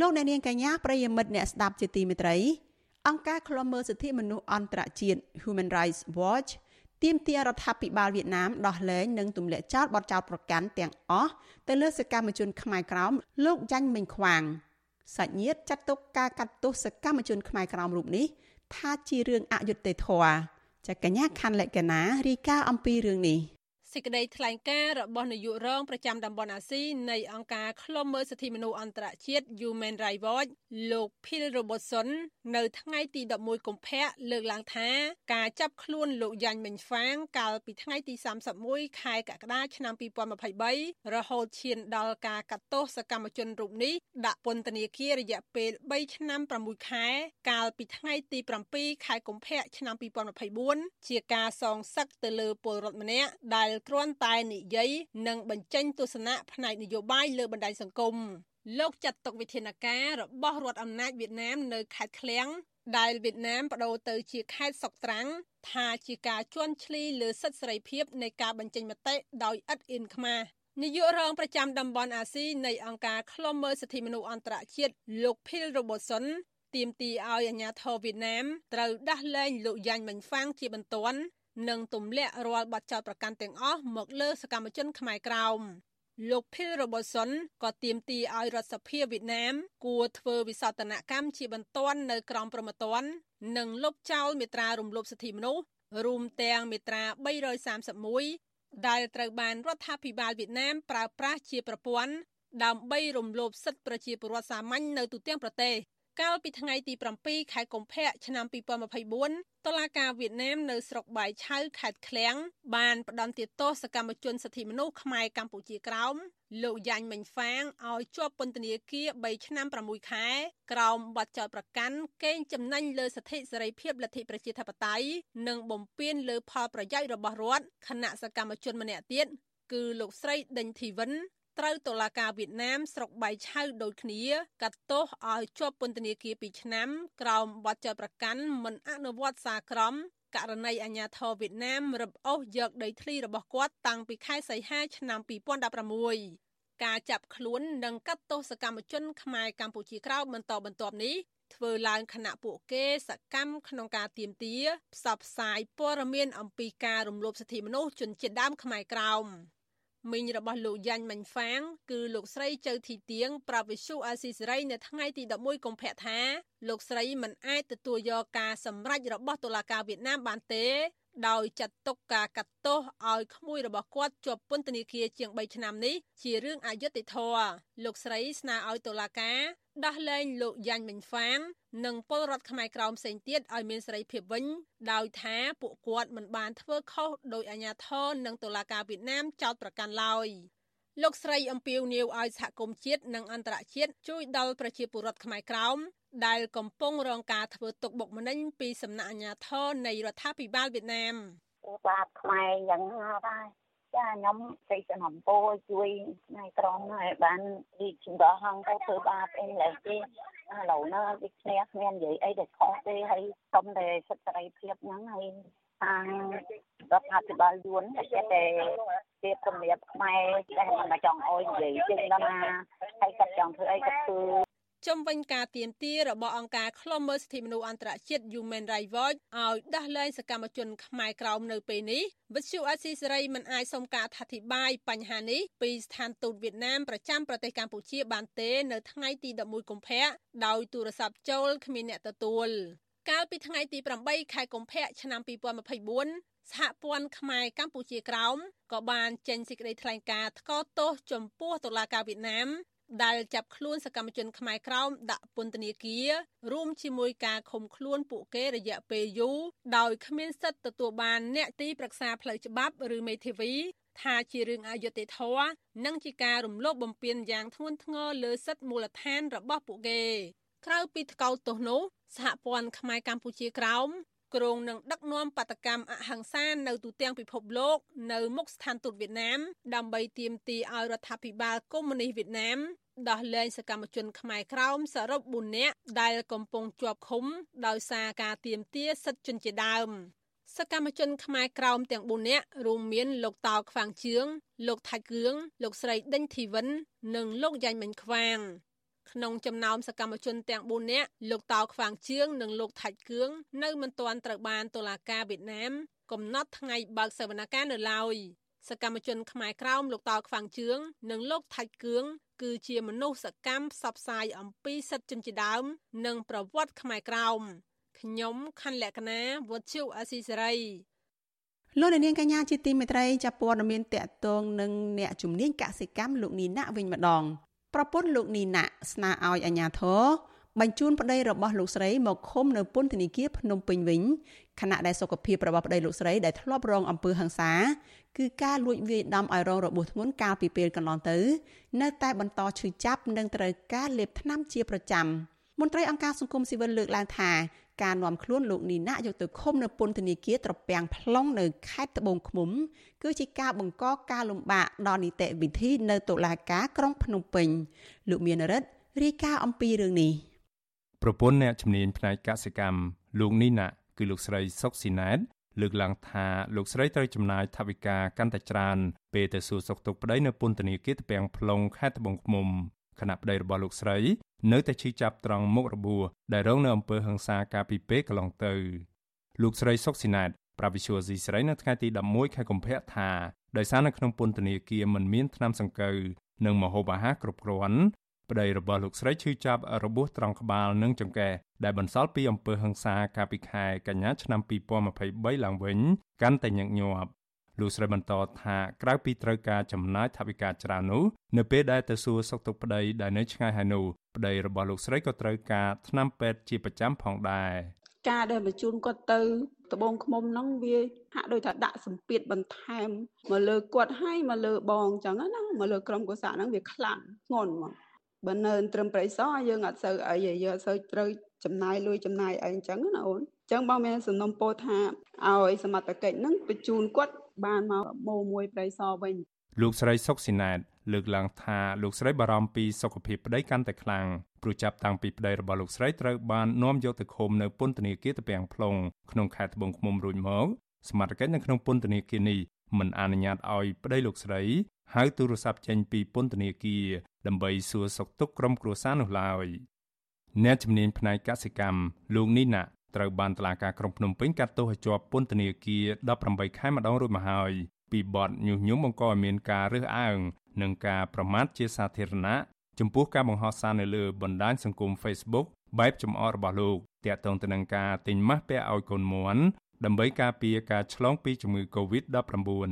លោកអ្នកនាងកញ្ញាប្រិយមិត្តអ្នកស្ដាប់ជាទីមេត្រីអង្គការឃ្លាំមើលសិទ្ធិមនុស្សអន្តរជាតិ Human Rights Watch ទាមទាររដ្ឋាភិបាលវៀតណាមដោះលែងនិងទម្លាក់ចោលបទចោទប្រកាន់ទាំងអស់ទៅលើសកម្មជនខ្មែរក្រោមលោកយ៉ាញ់មិញខ្វាងសាច់ញាតិចាត់ទុកការកាត់ទោសសកម្មជនខ្មែរក្រោមរូបនេះថាជារឿងអយុត្តិធម៌ចាកញ្ញាខណ្ឌលក្ខណារាយការណ៍អំពីរឿងនេះ សេចក្តីថ្លែងការណ៍របស់នាយករងប្រចាំតំបន់អាស៊ីនៃអង្គការឃ្លាំមើលសិទ្ធិមនុស្សអន្តរជាតិ Human Rights Watch លោក Phil Robertson នៅថ្ងៃទី11កុម្ភៈលើកឡើងថាការចាប់ខ្លួនលោកយ៉ាញ់មិញហ្វាង កាលពីថ្ងៃទី31ខែកក្កដាឆ្នាំ2023រហូតឈានដល់ការកាត់ទោសសកម្មជនរូបនេះដាក់ពន្ធនាគាររយៈពេល3ឆ្នាំ6ខែ កាលពីថ្ងៃទី7ខែកុម្ភៈឆ្នាំ2024ជាការសងសឹកទៅលើពលរដ្ឋម្នាក់ដែលគ្រាន់តែនិយាយនិងបញ្ចេញទស្សនៈផ្នែកនយោបាយលើបណ្ដាញសង្គមលោកចាត់ទុកវិធានការរបស់រដ្ឋអំណាចវៀតណាមនៅខេត្តឃ្លៀងដែលវៀតណាមបដូរទៅជាខេត្តសុកត្រាំងថាជាការជន់ឈ្លីលើសិទ្ធិសេរីភាពនៃការបញ្ចេញមតិដោយឥតអៀនខ្មាសនាយករងប្រចាំតំបន់អាស៊ីនៃអង្គការឃ្លាំមើលសិទ្ធិមនុស្សអន្តរជាតិលោក Phil Robertson ទាមទារឲ្យអាជ្ញាធរវៀតណាមត្រូវដោះលែងលោកយ៉ាញ់មិញហ្វាងជាបន្ទាន់ និងទម្លាក់រាល់បទចោទប្រកាន់ទាំងអស់មកលើសកម្មជនខ្មែរក្រោមលោក Phil Robertson ក៏ទាមទារឲ្យរដ្ឋសភាវៀតណាមគួរធ្វើវិសោធនកម្មជាបន្ទាន់នៅក្រមព្រហ្មទណ្ឌនិងលុបចោលមេត្រារំលោភសិទ្ធិមនុស្សរួមទាំងមេត្រា331ដែលត្រូវបានរដ្ឋាភិបាលវៀតណាមប្រើប្រាស់ជាប្រព័ន្ធដើម្បីរំលោភសិទ្ធិប្រជាពលរដ្ឋសាមញ្ញនៅទូទាំងប្រទេស កាលពីថ្ងៃទី7ខែកុម្ភៈឆ្នាំ2024តុលាការវៀតណាមនៅស្រុកបាយឆៅខេត្តឃ្លៀងបានផ្តន្ទាទោសកម្មជនសិទ្ធិមនុស្សខ្មែរកម្ពុជាក្រោមលោកយ៉ាញ់មិញហ្វាងឲ្យជាប់ពន្ធនាគារ3ឆ្នាំ6ខែក្រោមបទចោទប្រកាន់កេងចំណេញលើសិទ្ធិសេរីភាពលទ្ធិប្រជាធិបតេយ្យនិងបំពានលើផលប្រយោជន៍របស់រដ្ឋគណៈសកម្មជនម្នាក់ទៀតគឺលោកស្រីដេញធីវិន ត្រូវតុលាការវៀតណាមស្រុកបៃឆៅដូចគ្នាកាត់ទោសឲ្យជាប់ពន្ធនាគារ2ឆ្នាំ ក្រោមបទចោទប្រកាន់មិនអនុវត្តសាក្រមករណីអាញាធរវៀតណាមរឹបអូសយកដីធ្លីរបស់គាត់តាំងពីខែសីហាឆ្នាំ2016ការចាប់ខ្លួននិងកាត់ទោសកម្មជនខ្មែរកម្ពុជាក្រោមបន្តបន្ទាប់នេះធ្វើឡើងខណៈពួកគេសកម្មក្នុងការទៀមទាផ្សព្វផ្សាយព័ត៌មានអំពីការរំលោភសិទ្ធិមនុស្សជនជាតិដើមខ្មែរក្រោម មីងរបស់លោកយ៉ាញ់ម៉ាញ់ហ្វាង គឺលោកស្រីចៅធីទៀងប្រាប់វិសុអាស៊ីសេរីនៅថ្ងៃទី11កុម្ភៈថាលោកស្រីមិនអាចទទួលយកការសម្រេចរបស់តុលាការវៀតណាមបានទេ ដោយចាត់ទុកការកាត់ទោសឲ្យក្មួយរបស់គាត់ជាប់ពន្ធនាគារជាង3ឆ្នាំនេះជារឿងអយុត្តិធម៌លោកស្រីស្នើឲ្យតុលាការ ដោះលែងលោកយ៉ាញ់មិញហ្វាង និងពលរដ្ឋខ្មែរក្រោមផ្សេងទៀតឲ្យមានសេរីភាពវិញដោយថាពួកគាត់មិនបានធ្វើខុសដោយអាជ្ញាធរនិងតុលាការវៀតណាមចោទប្រកាន់ឡើយលោកស្រីអំពាវនាវឲ្យសហគមន៍ជាតិនិងអន្តរជាតិជួយដល់ប្រជាពលរដ្ឋខ្មែរក្រោមដែលកំពុងរងការធ្វើទុកបុកម្នេញពីសំណាក់អាជ្ញាធរនៃរដ្ឋាភិបាលវៀតណាមបាទខ្មែរយ៉ាងណាដែរ ចាខ្ញុំសេចក្ដីអំពោជួយផ្នែកក្រមឲ្យបានរីកចម្រើនហងទៅធ្វើបាបអីឡើយទេឥឡូវណាវាឈ្នះគ្មាននិយាយអីដែលខុសទេហើយសុំតែសិទ្ធិសេរីភាពហ្នឹងហើយខាងរដ្ឋាភិបាលយួនតែតែជាគម្រាមខ្មែរតែមិនចង់អោយនិយាយជាងដល់ណាហើយគាត់ចង់ធ្វើអីគាត់ធ្វើ ជំវិញការទៀមទារបស់អង្គការឃ្លាំមើលសិទ្ធិមនុស្សអន្តរជាតិ Human Rights Watch ឲ្យដោះលែងសកម្មជនខ្មែរក្រោមនៅពេលនេះវិទ្យុអស៊ីសេរីមិនអាចសុំការអធិប្បាយបញ្ហានេះពីស្ថានទូតវៀតណាមប្រចាំប្រទេសកម្ពុជាបានទេ នៅថ្ងៃទី11កុម្ភៈដោយទូរស័ព្ទចូលគ្មានអ្នកទទួលកាលពីថ្ងៃទី8ខែកុម្ភៈឆ្នាំ2024សហព័ន្ធខ្មែរកម្ពុជាក្រោមក៏បានចេញសេចក្តីថ្លែងការណ៍ថ្កោលទោសចំពោះតុលាការវៀតណាម ដែលចាប់ខ្លួនសកម្មជនខ្មែរក្រោមដាក់ពន្ធនាគាររួមជាមួយការឃុំខ្លួនពួកគេរយៈពេលយូរដោយគ្មានសិទ្ធិទទួលបានអ្នកទីប្រឹក្សាផ្លូវច្បាប់ឬមេធាវីថាជារឿងអយុត្តិធម៌និងជាការរំលោភបំពានយ៉ាងធ្ងន់ធ្ងរលើសិទ្ធិមូលដ្ឋានរបស់ពួកគេក្រៅពីថ្កោលទោសនោះសហព័ន្ធខ្មែរកម្ពុជាក្រោម គ្រងនឹងដឹកនាំបដកម្មអហិង្សានៅទូទាំងពិភពលោកនៅមុខស្ថានទូតវៀតណាមដើម្បីទាមទារឲ្យរដ្ឋាភិបាលកុម្មុយនីសវៀតណាមដោះលែងសកម្មជនខ្មែរក្រោមសរុប4នាក់ដែលកំពុងជាប់ឃុំដោយសារការទាមទារសិទ្ធិជនជាដើមសកម្មជនខ្មែរក្រោមទាំង4នាក់រួមមានលោកតោខ្វាងជឿងលោកថាច់គឿងលោកស្រីដេញធីវិន និងលោកយ៉ាញ់មិញខ្វាង ក្នុងចំណោមសកម្មជនទាំង4នាក់លោកតោខ្វាងជឿងនិងលោកថាច់គឿងនៅមិនទាន់ត្រូវបានតុលាការវៀតណាមកំណត់ថ្ងៃបើកសវនកម្មនៅឡើយសកម្មជនខ្មែរក្រោមលោកតោខ្វាងជឿងនិងលោកថាច់គឿងគឺជាមនុស្សសកម្មផ្សព្វផ្សាយអំពីសិទ្ធិជនជាដើម និងប្រវត្តិខ្មែរក្រោមខ្ញុំខណ្ឌលក្ខណាវុទ្ធុអាស៊ីសេរីលោកនាងកញ្ញាជាទីមេត្រីចាប់ព័ត៌មានតកតងនឹងអ្នកជំនាញកសិកម្មលោកនីណាវិញម្ដង ប្រពន្ធលោកនីណាស្នើឲ្យអាជ្ញាធរបញ្ជូនប្តីរបស់លោកស្រីមកឃុំនៅពន្ធនាគារភ្នំពេញវិញខណៈដែលសុខភាពរបស់ប្តីលោកស្រីដែលធ្លាប់រងអំពើហិង្សាគឺការលួចវាយដំឲ្យរងរបួសធ្ងន់កាលពីពេលកន្លងទៅ នៅតែបន្តឈឺចាប់និងត្រូវការលេបថ្នាំជាប្រចាំមន្ត្រីអង្គការសង្គមស៊ីវិលលើកឡើងថា ការនាំខ្លួនលោកនីណាយកទៅឃុំនៅពន្ធនាគារត្រពាំង plong នៅខេត្តត្បូងឃ្មុំ គឺជាការបង្កការលំបាកដល់នីតិវិធីនៅតុលាការក្រុងភ្នំពេញលោកមានរិទ្ធរាយការណ៍អំពីរឿងនេះប្រពន្ធអ្នកជំនាញផ្នែកកសិកម្មលោកនីណាគឺលោកស្រីសុកស៊ីណែតលើកឡើងថាលោកស្រីត្រូវចំណាយថវិកាកាន់តែច្រើនពេលទៅសួរសុខទុក្ខប្តីនៅពន្ធនាគារតពាំង plong ខេត្តត្បូងឃ្មុំ ខណៈប្តីរបស់លោកស្រី នៅតែឈឺចាប់ត្រង់មុខរបួសដែលរងនៅអំពើហិង្សាកាលពីពេលកន្លងទៅលោកស្រីសុកស៊ីណាតប្រាវិសុយស៊ីស្រីនៅថ្ងៃទី11ខែកុម្ភៈថាដោយសារនៅក្នុងពន្ធនាគារមិនមានថ្នាំសង្កូវនិងម្ហូបអាហារគ្រប់គ្រាន់ប្តីរបស់លោកស្រីឈឺចាប់របួសត្រង់ក្បាលនិងចង្កេះដែលបន្សល់ពីអំពើហិង្សាកាលពីខែកញ្ញាឆ្នាំ2023ឡើងវិញកាន់តែញឹកញាប់ លោកស្រីបន្តថាក្រៅពីត្រូវការចំណាយថវិកាច្រើននោះនៅពេលដែលទៅសួរសុខទុក្ខប្តីដែលនៅឆ្ងាយហើយនោះប្តីរបស់លោកស្រីក៏ត្រូវការថ្នាំពេទ្យជាប្រចាំផងដែរការដែលបញ្ជូនគាត់ទៅត្បូងឃុំហ្នឹងវាហាក់ដូចថាដាក់សម្ពាធបន្ថែមមកលើគាត់ហើយមកលើបងអញ្ចឹងណាមកលើក្រុមកុសៈហ្នឹងវាខ្លាំងធ្ងន់ហ្មងបើនៅត្រឹមប្រៃសយើងអត់សូវអីយើងអត់សូវត្រូវចំណាយលុយចំណាយអីអញ្ចឹងណាអូនអញ្ចឹងបងមានសំណុំពោថាឲ្យសមត្ថកិច្ចហ្នឹងបញ្ជូនគាត់ បានមកម៉ូមួយប្រៃសវិញលោកស្រីសុកស៊ីណែតលើកឡើងថាលោកស្រីបារម្ភពីសុខភាពប្តីកាន់តែខ្លាំងព្រោះចាប់តាំងពីប្តីរបស់លោកស្រីត្រូវបាននាំយកទៅឃុំនៅពន្ធនាគារតាពាំង plong ក្នុងខេត្តត្បូងឃ្មុំរួចមកសមត្ថកិច្ចនៅក្នុងពន្ធនាគារនេះមិនអនុញ្ញាតឲ្យប្តីលោកស្រីហៅទូរស័ព្ទចេញពីពន្ធនាគារដើម្បីសួរសុខទុក្ខក្រុមគ្រួសារនោះឡើយអ្នកជំនាញផ្នែកកសិកម្មលោកនីណា ត្រូវបានតុលាការក្រុងភ្នំពេញកាត់ទោសឲ្យជាប់ពន្ធនាគារ18ខែម្ដងរួចមកហើយពីបទញុះញង់បង្កឲ្យមានការរើសអើងនិងការប្រមាថជាសាធារណៈចំពោះការបង្ហោះសារនៅលើបណ្ដាញសង្គម Facebook បែបចំអករបស់លោកតាក់ទងទៅនឹងការទិញម៉ាស់ពាក់ឲ្យកូនមួនដើម្បីការពារការឆ្លងពីជំងឺ Covid-19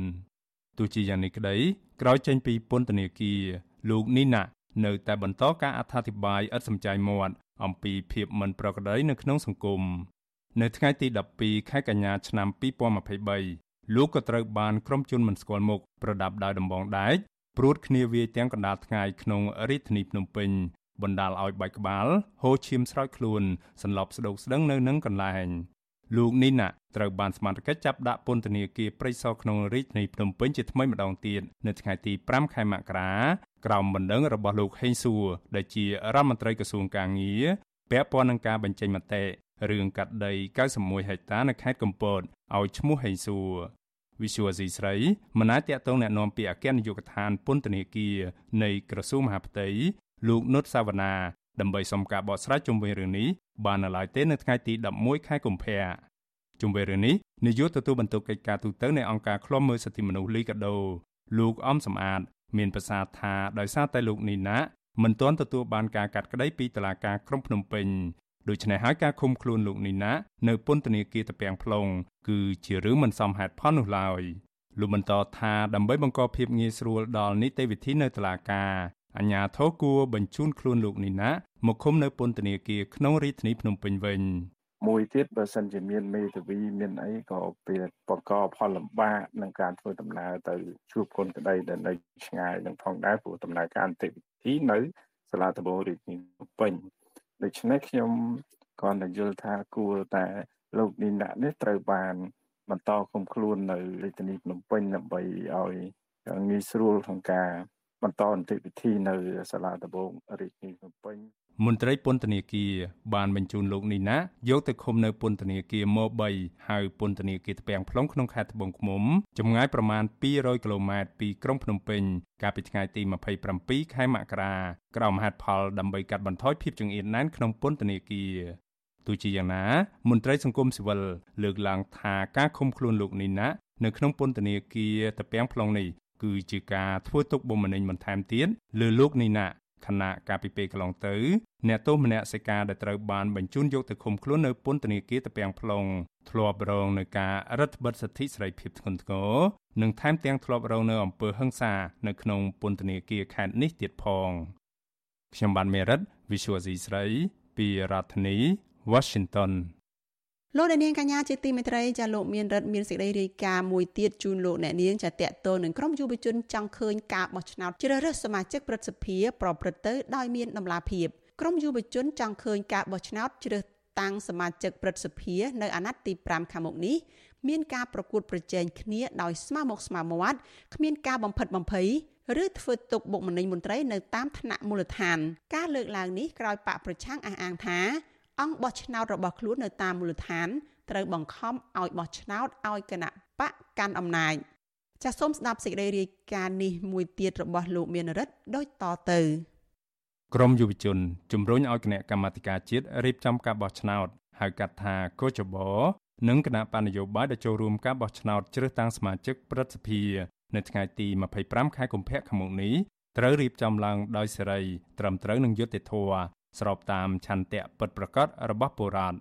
ទោះជាយ៉ាងនេះក្តីក្រោយចេញពីពន្ធនាគារលោកនីណានៅតែបន្តការអត្ថាធិប្បាយឥតសំចៃមាត់អំពីភាពមិនប្រក្រតីនៅក្នុងសង្គម នៅថ្ងៃទី12ខែកញ្ញាឆ្នាំ2023លោកក៏ត្រូវបានក្រុមជនមិនស្គាល់មុខប្រដាប់ដោយដំបងដែកព្រួតគ្នាវាយទាំងកណ្ដាលថ្ងៃក្នុងរាជធានីភ្នំពេញបណ្ដាលឲ្យបែកក្បាលហូរឈាមស្រោចខ្លួនសន្លប់ស្ដុកស្ដឹងនៅនឹងកន្លែងលោកនីណាត្រូវបានសមត្ថកិច្ចចាប់ដាក់ពន្ធនាគារព្រៃសរក្នុងរាជធានីភ្នំពេញជាថ្មីម្ដងទៀតនៅថ្ងៃទី5ខែមករាក្រោមបណ្ដឹងរបស់លោកហេងសួរដែលជារដ្ឋមន្ត្រីក្រសួងកាងារពាក់ព័ន្ធនឹងការបញ្ចេញមតិ រឿងកាត់ដី91ហិកតានៅខេត្តកំពតឲ្យឈ្មោះហេងសួរវិសុវស៊ីស្រីមិនអាចតាក់ទងแนะនាំពីអគ្គនាយកដ្ឋានពន្ធនាគារនៃក្រសួងមហាផ្ទៃលោកនុតសាវណ្ណាដើម្បីសុំការបកស្រាយជុំវិញរឿងនេះបាននៅឡើយទេនៅថ្ងៃទី11ខែកុម្ភៈជុំវិញរឿងនេះនាយកទទួលបន្ទុកកិច្ចការទូតនៃអង្គការឃ្លាំមើលសិទ្ធិមនុស្សលីកាដូលោកអំសំអាត មានប្រសាសន៍ថាដោយសារតែលោកនីណាមិនទាន់ទទួលបានការកាត់ក្តីពីតុលាការក្រុងភ្នំពេញ ដូច្នេះហើយការឃុំខ្លួនលោកនីណានៅពន្ធនាគារតាពាំង plong គឺជារឿងមិនសមហេតុផលនោះឡើយលោកបន្តថាដើម្បីបង្កភាពងាយស្រួលដល់នីតិវិធីនៅតុលាការអញ្ញាធរគួរបញ្ជូនខ្លួនលោកនីណាមកឃុំនៅពន្ធនាគារក្នុងរាជធានីភ្នំពេញវិញមួយទៀតបើសិនជាមានមេធាវីមានអីក៏វាបង្កផលលំបាកក្នុងការធ្វើដំណើរទៅជួបគុណក្តីដែលនៅឆ្ងាយនឹងផងដែរព្រោះដំណើរការអន្តរវិធីនៅសាលាដំបងរាជធានីភ្នំពេញ ដូច្នេះខ្ញុំគ្រាន់តែយល់ថាគួរតែលោកនីណានេះត្រូវបាន បន្តគុំខ្លួននៅរាជធានីភ្នំពេញដើម្បីឲ្យងាយស្រួលក្នុងការបន្តនីតិវិធីនៅសាលាដំបងរាជធានីភ្នំពេញ មន្ត្រីពន្ធនាគារបានបញ្ជូនលោកនីណាយកទៅឃុំនៅពន្ធនាគារម៉3ហៅពន្ធនាគារត្បៀង plong ក្នុងខេត្តត្បូងឃ្មុំចម្ងាយប្រមាណ200គីឡូម៉ែត្រពីក្រុងភ្នំពេញកាលពីថ្ងៃទី27ខែមករាក្រោមហេតុផលដើម្បីកាត់បន្ថយភាពចង្អៀតណែនក្នុងពន្ធនាគារទោះជាយ៉ាងណា មន្ត្រីសង្គមស៊ីវិលលើកឡើងថាការឃុំខ្លួនលោកនីណានៅក្នុងពន្ធនាគារត្បៀង plong នេះគឺជាការធ្វើទុកបុកម្នេញបន្ថែមទៀតលើលោកនីណា ខណៈកាលពីពេលកន្លងទៅអ្នកទោសមនសិការដែលត្រូវបានបញ្ជូនយកទៅឃុំខ្លួននៅពន្ធនាគារតាពាំង plong ធ្លាប់រងនឹងការរដ្ឋបិទសិទ្ធិសេរីភាពធ្ងន់ធ្ងរនិងថែមទាំងធ្លាប់រងនៅអំពើហិង្សានៅក្នុងពន្ធនាគារខេត្តនេះទៀតផងខ្ញុំបានមេរិត Visual C ស្រីពីរដ្ឋធានី Washington លោកអ្នកនាងកញ្ញាជាទីមេត្រីចាលោកមានរិទ្ធមានសេចក្តីរាយការណ៍មួយទៀតជូនលោកអ្នកនាងចាតកតលនឹងក្រុមយុវជនចង់ឃើញការបោះឆ្នោតជ្រើសរើសសមាជិកព្រឹទ្ធសភាប្រព្រឹត្តទៅដោយមានដំណាភាពក្រុមយុវជនចង់ឃើញការបោះឆ្នោតជ្រើសតាំងសមាជិកព្រឹទ្ធសភានៅអាណត្តិទី5ខាងមុខនេះមានការប្រកួតប្រជែងគ្នាដោយស្មើមុខស្មើមាត់គ្មានការបំផិតបំភ័យឬធ្វើទុកបុកម្នេញមន្ត្រីនៅតាមថ្នាក់មូលដ្ឋាន ការលើកឡើងនេះក្រោយបកប្រឆាំងអះអាងថា អង្គបោះឆ្នោតរបស់ខ្លួននៅតាមមូលដ្ឋានត្រូវបង្ខំឲ្យបោះឆ្នោតឲ្យគណៈបកកាន់អំណាចចាសសូមស្ដាប់សេចក្តីរាយការណ៍នេះមួយទៀតរបស់លោកមានរិទ្ធដូចតទៅក្រមយុវជនជំរុញឲ្យគណៈកម្មាធិការជាតិរៀបចំការបោះឆ្នោតហៅកាត់ថាកោចបនិងគណៈបញ្ញយោបាយដែលចូលរួមការបោះឆ្នោតជ្រើសតាំងសមាជិកព្រឹទ្ធសភានៅថ្ងៃទី25ខែកុម្ភៈឆ្នាំនេះត្រូវរៀបចំឡើងដោយសេរីត្រឹមត្រូវនឹងយុត្តិធម៌ ស្របតាមឆន្ទៈពិតប្រាកដរបស់ពលរដ្ឋ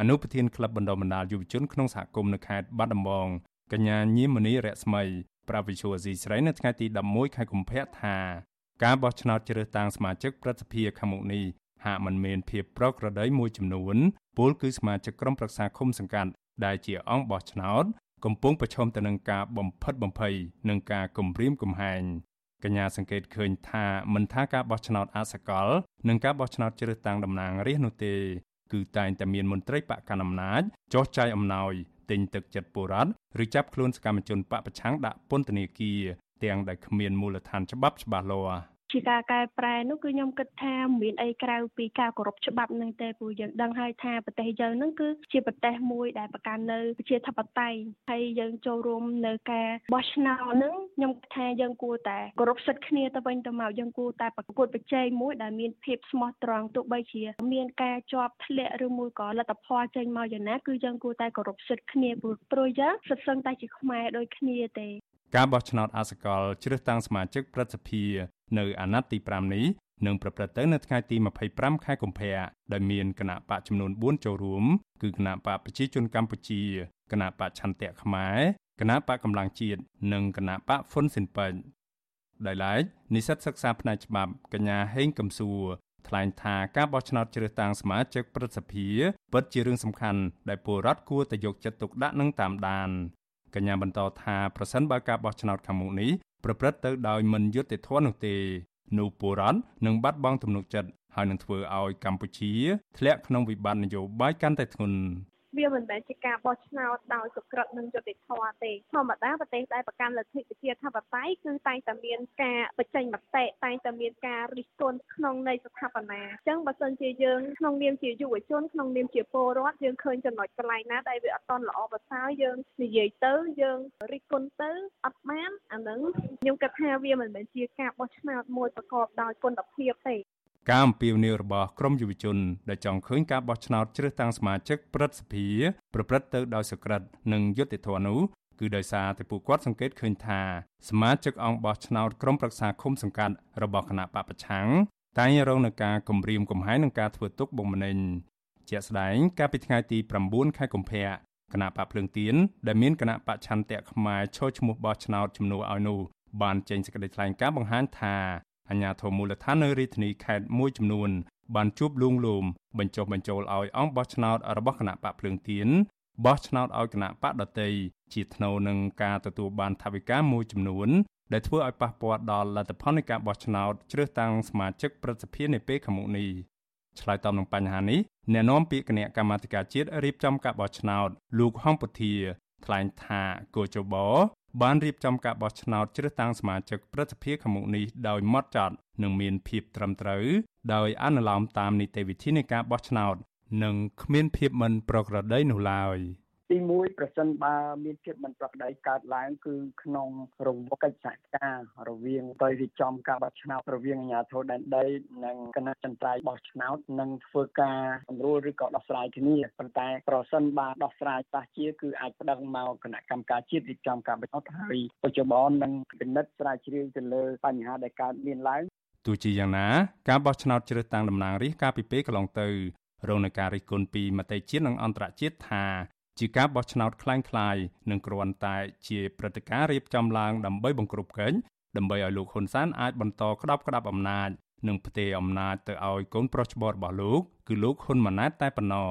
អនុប្រធានក្លឹបបណ្ដុំបណ្ដាលយុវជនក្នុងសហគមន៍នៅខេត្តបាត់ដំបងកញ្ញាញៀមមនីរស្មីប្រាវិសុវស៊ីស្រីនៅថ្ងៃទី11ខែកុម្ភៈថាការបោះឆ្នោតជ្រើសតាំងសមាជិកព្រឹទ្ធសភាខាងមុខនេះហាក់មិនមានភាពប្រក្រតីមួយចំនួនពលគឺសមាជិកក្រុមប្រឹក្សាឃុំសង្កាត់ដែលជាអង្គបោះឆ្នោតកំពុងប្រឈមទៅនឹងការបំផិតបំភ័យនិងការគំរាមកំហែង កញ្ញាសង្កេតឃើញថាមិនថាការបោះឆ្នោតអសកល និងការបោះឆ្នោតជ្រើសតាំងតំណាងរាស្ត្រនោះទេគឺតែងតែមានមន្ត្រីបកកណ្ដាលអំណាចចោះចាយអំណោយទិញទឹកចិត្តបុរដ្ឋឬចាប់ខ្លួនសកម្មជនបកប្រឆាំងដាក់ពន្ធនាគារទាំងដែលគ្មានមូលដ្ឋានច្បាប់ច្បាស់លាស់ ជាការកែប្រែនោះគឺខ្ញុំគិតថាមានអីក្រៅពីការគោរពច្បាប់នឹងទេព្រោះយើងដឹងហើយថាប្រទេសយើងនឹងគឺជាប្រទេសមួយដែលប្រកាន់នៅប្រជាធិបតេយ្យហើយយើងចូលរួមនៅការបោះឆ្នោតនឹងខ្ញុំគិតថាយើងគួរតែគោរពសិទ្ធិគ្នាទៅវិញទៅមកយើងគួរតែប្រកួតប្រជែងមួយដែលមានភាពស្មោះត្រង់ទោះបីជាមានការជាប់ធ្លាក់ឬមួយក៏លទ្ធផលចេញមកយ៉ាងណាគឺយើងគួរតែគោរពសិទ្ធិគ្នាព្រោះយើងសិតសឹងតែជាខ្មែរដូចគ្នាទេ ការបោះឆ្នោតអសកលជ្រើសតាំងសមាជិកព្រឹទ្ធសភានៅអាណត្តិទី5នេះនឹងប្រព្រឹត្តទៅនៅថ្ងៃទី25ខែកុម្ភៈដោយមានគណៈបកចំនួន4ចូលរួមគឺគណៈបកប្រជាជនកម្ពុជាគណៈបកឆន្ទៈខ្មែរគណៈបកកម្លាំងជាតិនិងគណៈបកហ្វុនស៊ិនប៉ិចដោយឡែកនិស្សិតសិក្សាផ្នែកច្បាប់កញ្ញាហេងកំសួរថ្លែងថាការបោះឆ្នោតជ្រើសតាំងសមាជិកព្រឹទ្ធសភាពិតជារឿងសំខាន់ដែលពលរដ្ឋគួរតែយកចិត្តទុកដាក់និងតាមដាន កញ្ញាបន្តថាប្រសិនបើការបោះឆ្នោតខាងមុខនេះប្រព្រឹត្តទៅដោយមិនយុត្តិធម៌នោះទេនោះពលរដ្ឋនឹងបាត់បង់ទំនុកចិត្តហើយនឹងធ្វើឲ្យកម្ពុជាធ្លាក់ក្នុងវិបត្តិនយោបាយកាន់តែធ្ងន់ វាមិនមែនជាការបោះឆ្នោតដោយសុក្រិតនិងយុត្តិធម៌ទេធម្មតាប្រទេសដែលប្រកាន់លទ្ធិប្រជាធិបតេយ្យគឺតែងតែមានការបញ្ចេញមតិតែងតែមានការរិះគន់ក្នុងនៃស្ថាបនាអញ្ចឹងបើសិនជាយើងក្នុងនាមជាយុវជនក្នុងនាមជាពលរដ្ឋយើងឃើញចំណុចកន្លែងណាដែលវាអត់តន់ល្អប្រសើរយើងនិយាយទៅយើងរិះគន់ទៅអត់បានអានឹងខ្ញុំគិតថាវាមិនមែនជាការបោះឆ្នោតមួយប្រកបដោយគុណភាពទេ ការអំពាវនាវរបស់ក្រមយុវជនដែលចង់ឃើញការបោះឆ្នោតជ្រើសតាំងសមាជិកព្រឹទ្ធសភាប្រព្រឹត្តទៅដោយសុក្រិតនិងយុត្តិធម៌នោះគឺដោយសារតែពួកគាត់សង្កេតឃើញថាសមាជិកអង្គបោះឆ្នោតក្រុមប្រឹក្សាឃុំសង្កាត់របស់គណៈបពប្រឆាំងតែងរងនឹងការគំរាមកំហែងនិងការធ្វើទុកបុកម្នេញជាក់ស្ដែងកាលពីថ្ងៃទី9ខែកុម្ភៈគណៈបកភ្លើងទៀនដែលមានគណៈបច្ឆន្ទៈខ្មែរឈរឈ្មោះបោះឆ្នោតជំនួសឲ្យនោះបានចេញសេចក្តីថ្លែងការណ៍បង្ហាញថា អាជ្ញាធរមូលដ្ឋាននៅរាជធានីខេត្តមួយចំនួនបានជួបលួងលោមបញ្ចុះបញ្ចូលឲ្យអង្គបោះឆ្នោតរបស់គណៈបកភ្លើងទៀនបោះឆ្នោតឲ្យគណៈបកដតីជាថ្នូវនឹងការទទួលបានថវិកាមួយចំនួន ដែលធ្វើឲ្យប៉ះពាល់ដល់លទ្ធផលនៃការបោះឆ្នោតជ្រើសតាំងសមាជិកព្រឹទ្ធសភានាពេលខាងមុខនេះឆ្លើយតបនឹងបញ្ហានេះអ្នកនាំពាក្យគណៈកម្មាធិការជាតិរៀបចំការបោះឆ្នោតលោកហំពុធាថ្លែងថាគោចប បានរៀបចំការបោះឆ្នោតជ្រើសតាំងសមាជិកព្រឹទ្ធសភាខាងមុខនេះដោយម៉ត់ចត់និងមានភាពត្រឹមត្រូវដោយអនុលោមតាមនីតិវិធីនៃការបោះឆ្នោតនិងគ្មានភាពមិនប្រក្រតីនោះឡើយ។ ទី1ប្រសិនបើមានភាពមិនប្រក្រតីកើតឡើងគឺក្នុងរង្វង់កិច្ចសហការរវាងទៅរៀបចំការបោះឆ្នោតរវាងអាជ្ញាធរដែនដីនិងគណៈចន្ទ្រៃបោះឆ្នោតនិងធ្វើការសម្រួលឬក៏ដោះស្រាយគ្នាប៉ុន្តែប្រសិនបើដោះស្រាយខ្លះជាគឺអាចប្តឹងមកគណៈកម្មការជាតិរៀបចំការបោះឆ្នោតហើយបច្ចុប្បន្ននឹងពិនិត្យស្រាវជ្រាវទៅលើបញ្ហាដែលកើតមានឡើងទោះជាយ៉ាងណាការបោះឆ្នោតជ្រើសតាំងតំណាងរាស្ត្រកាលពីពេលកន្លងទៅរងនឹងការរិះគន់ពីមតិជាតិនិងអន្តរជាតិថា ជាការបោះឆ្នោតคล้ายៗនិងគ្រាន់តែជាព្រឹត្តិការណ៍រៀបចំឡើងដើម្បីបង្ក្រប់កេញដើម្បីឲ្យលោកហ៊ុនសែនអាចបន្តក្តាប់ក្តាប់អំណាចនិងផ្ទេរអំណាចទៅឲ្យកូនប្រុសច្បងរបស់លោកគឺលោកហ៊ុនម៉ាណែតតែប៉ុណ្ណោះ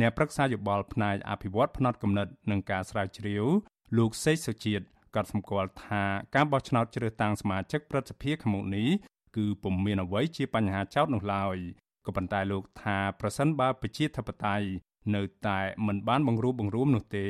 អ្នកប្រឹក្សាយោបល់ផ្នែកអភិវឌ្ឍផ្នត់គំនិតនិងការស្រាវជ្រាវលោកសេកសុជាតិក៏សម្គាល់ថាការបោះឆ្នោតជ្រើសតាំងសមាជិកព្រឹទ្ធសភាខាងមុខនេះគឺពុំមានអ្វីជាបញ្ហាចោទនោះឡើយក៏ប៉ុន្តែលោកថាប្រសិនបើប្រជាធិបតេយ្យ នៅតែមិនបានបង្រួបបង្រួមនោះទេ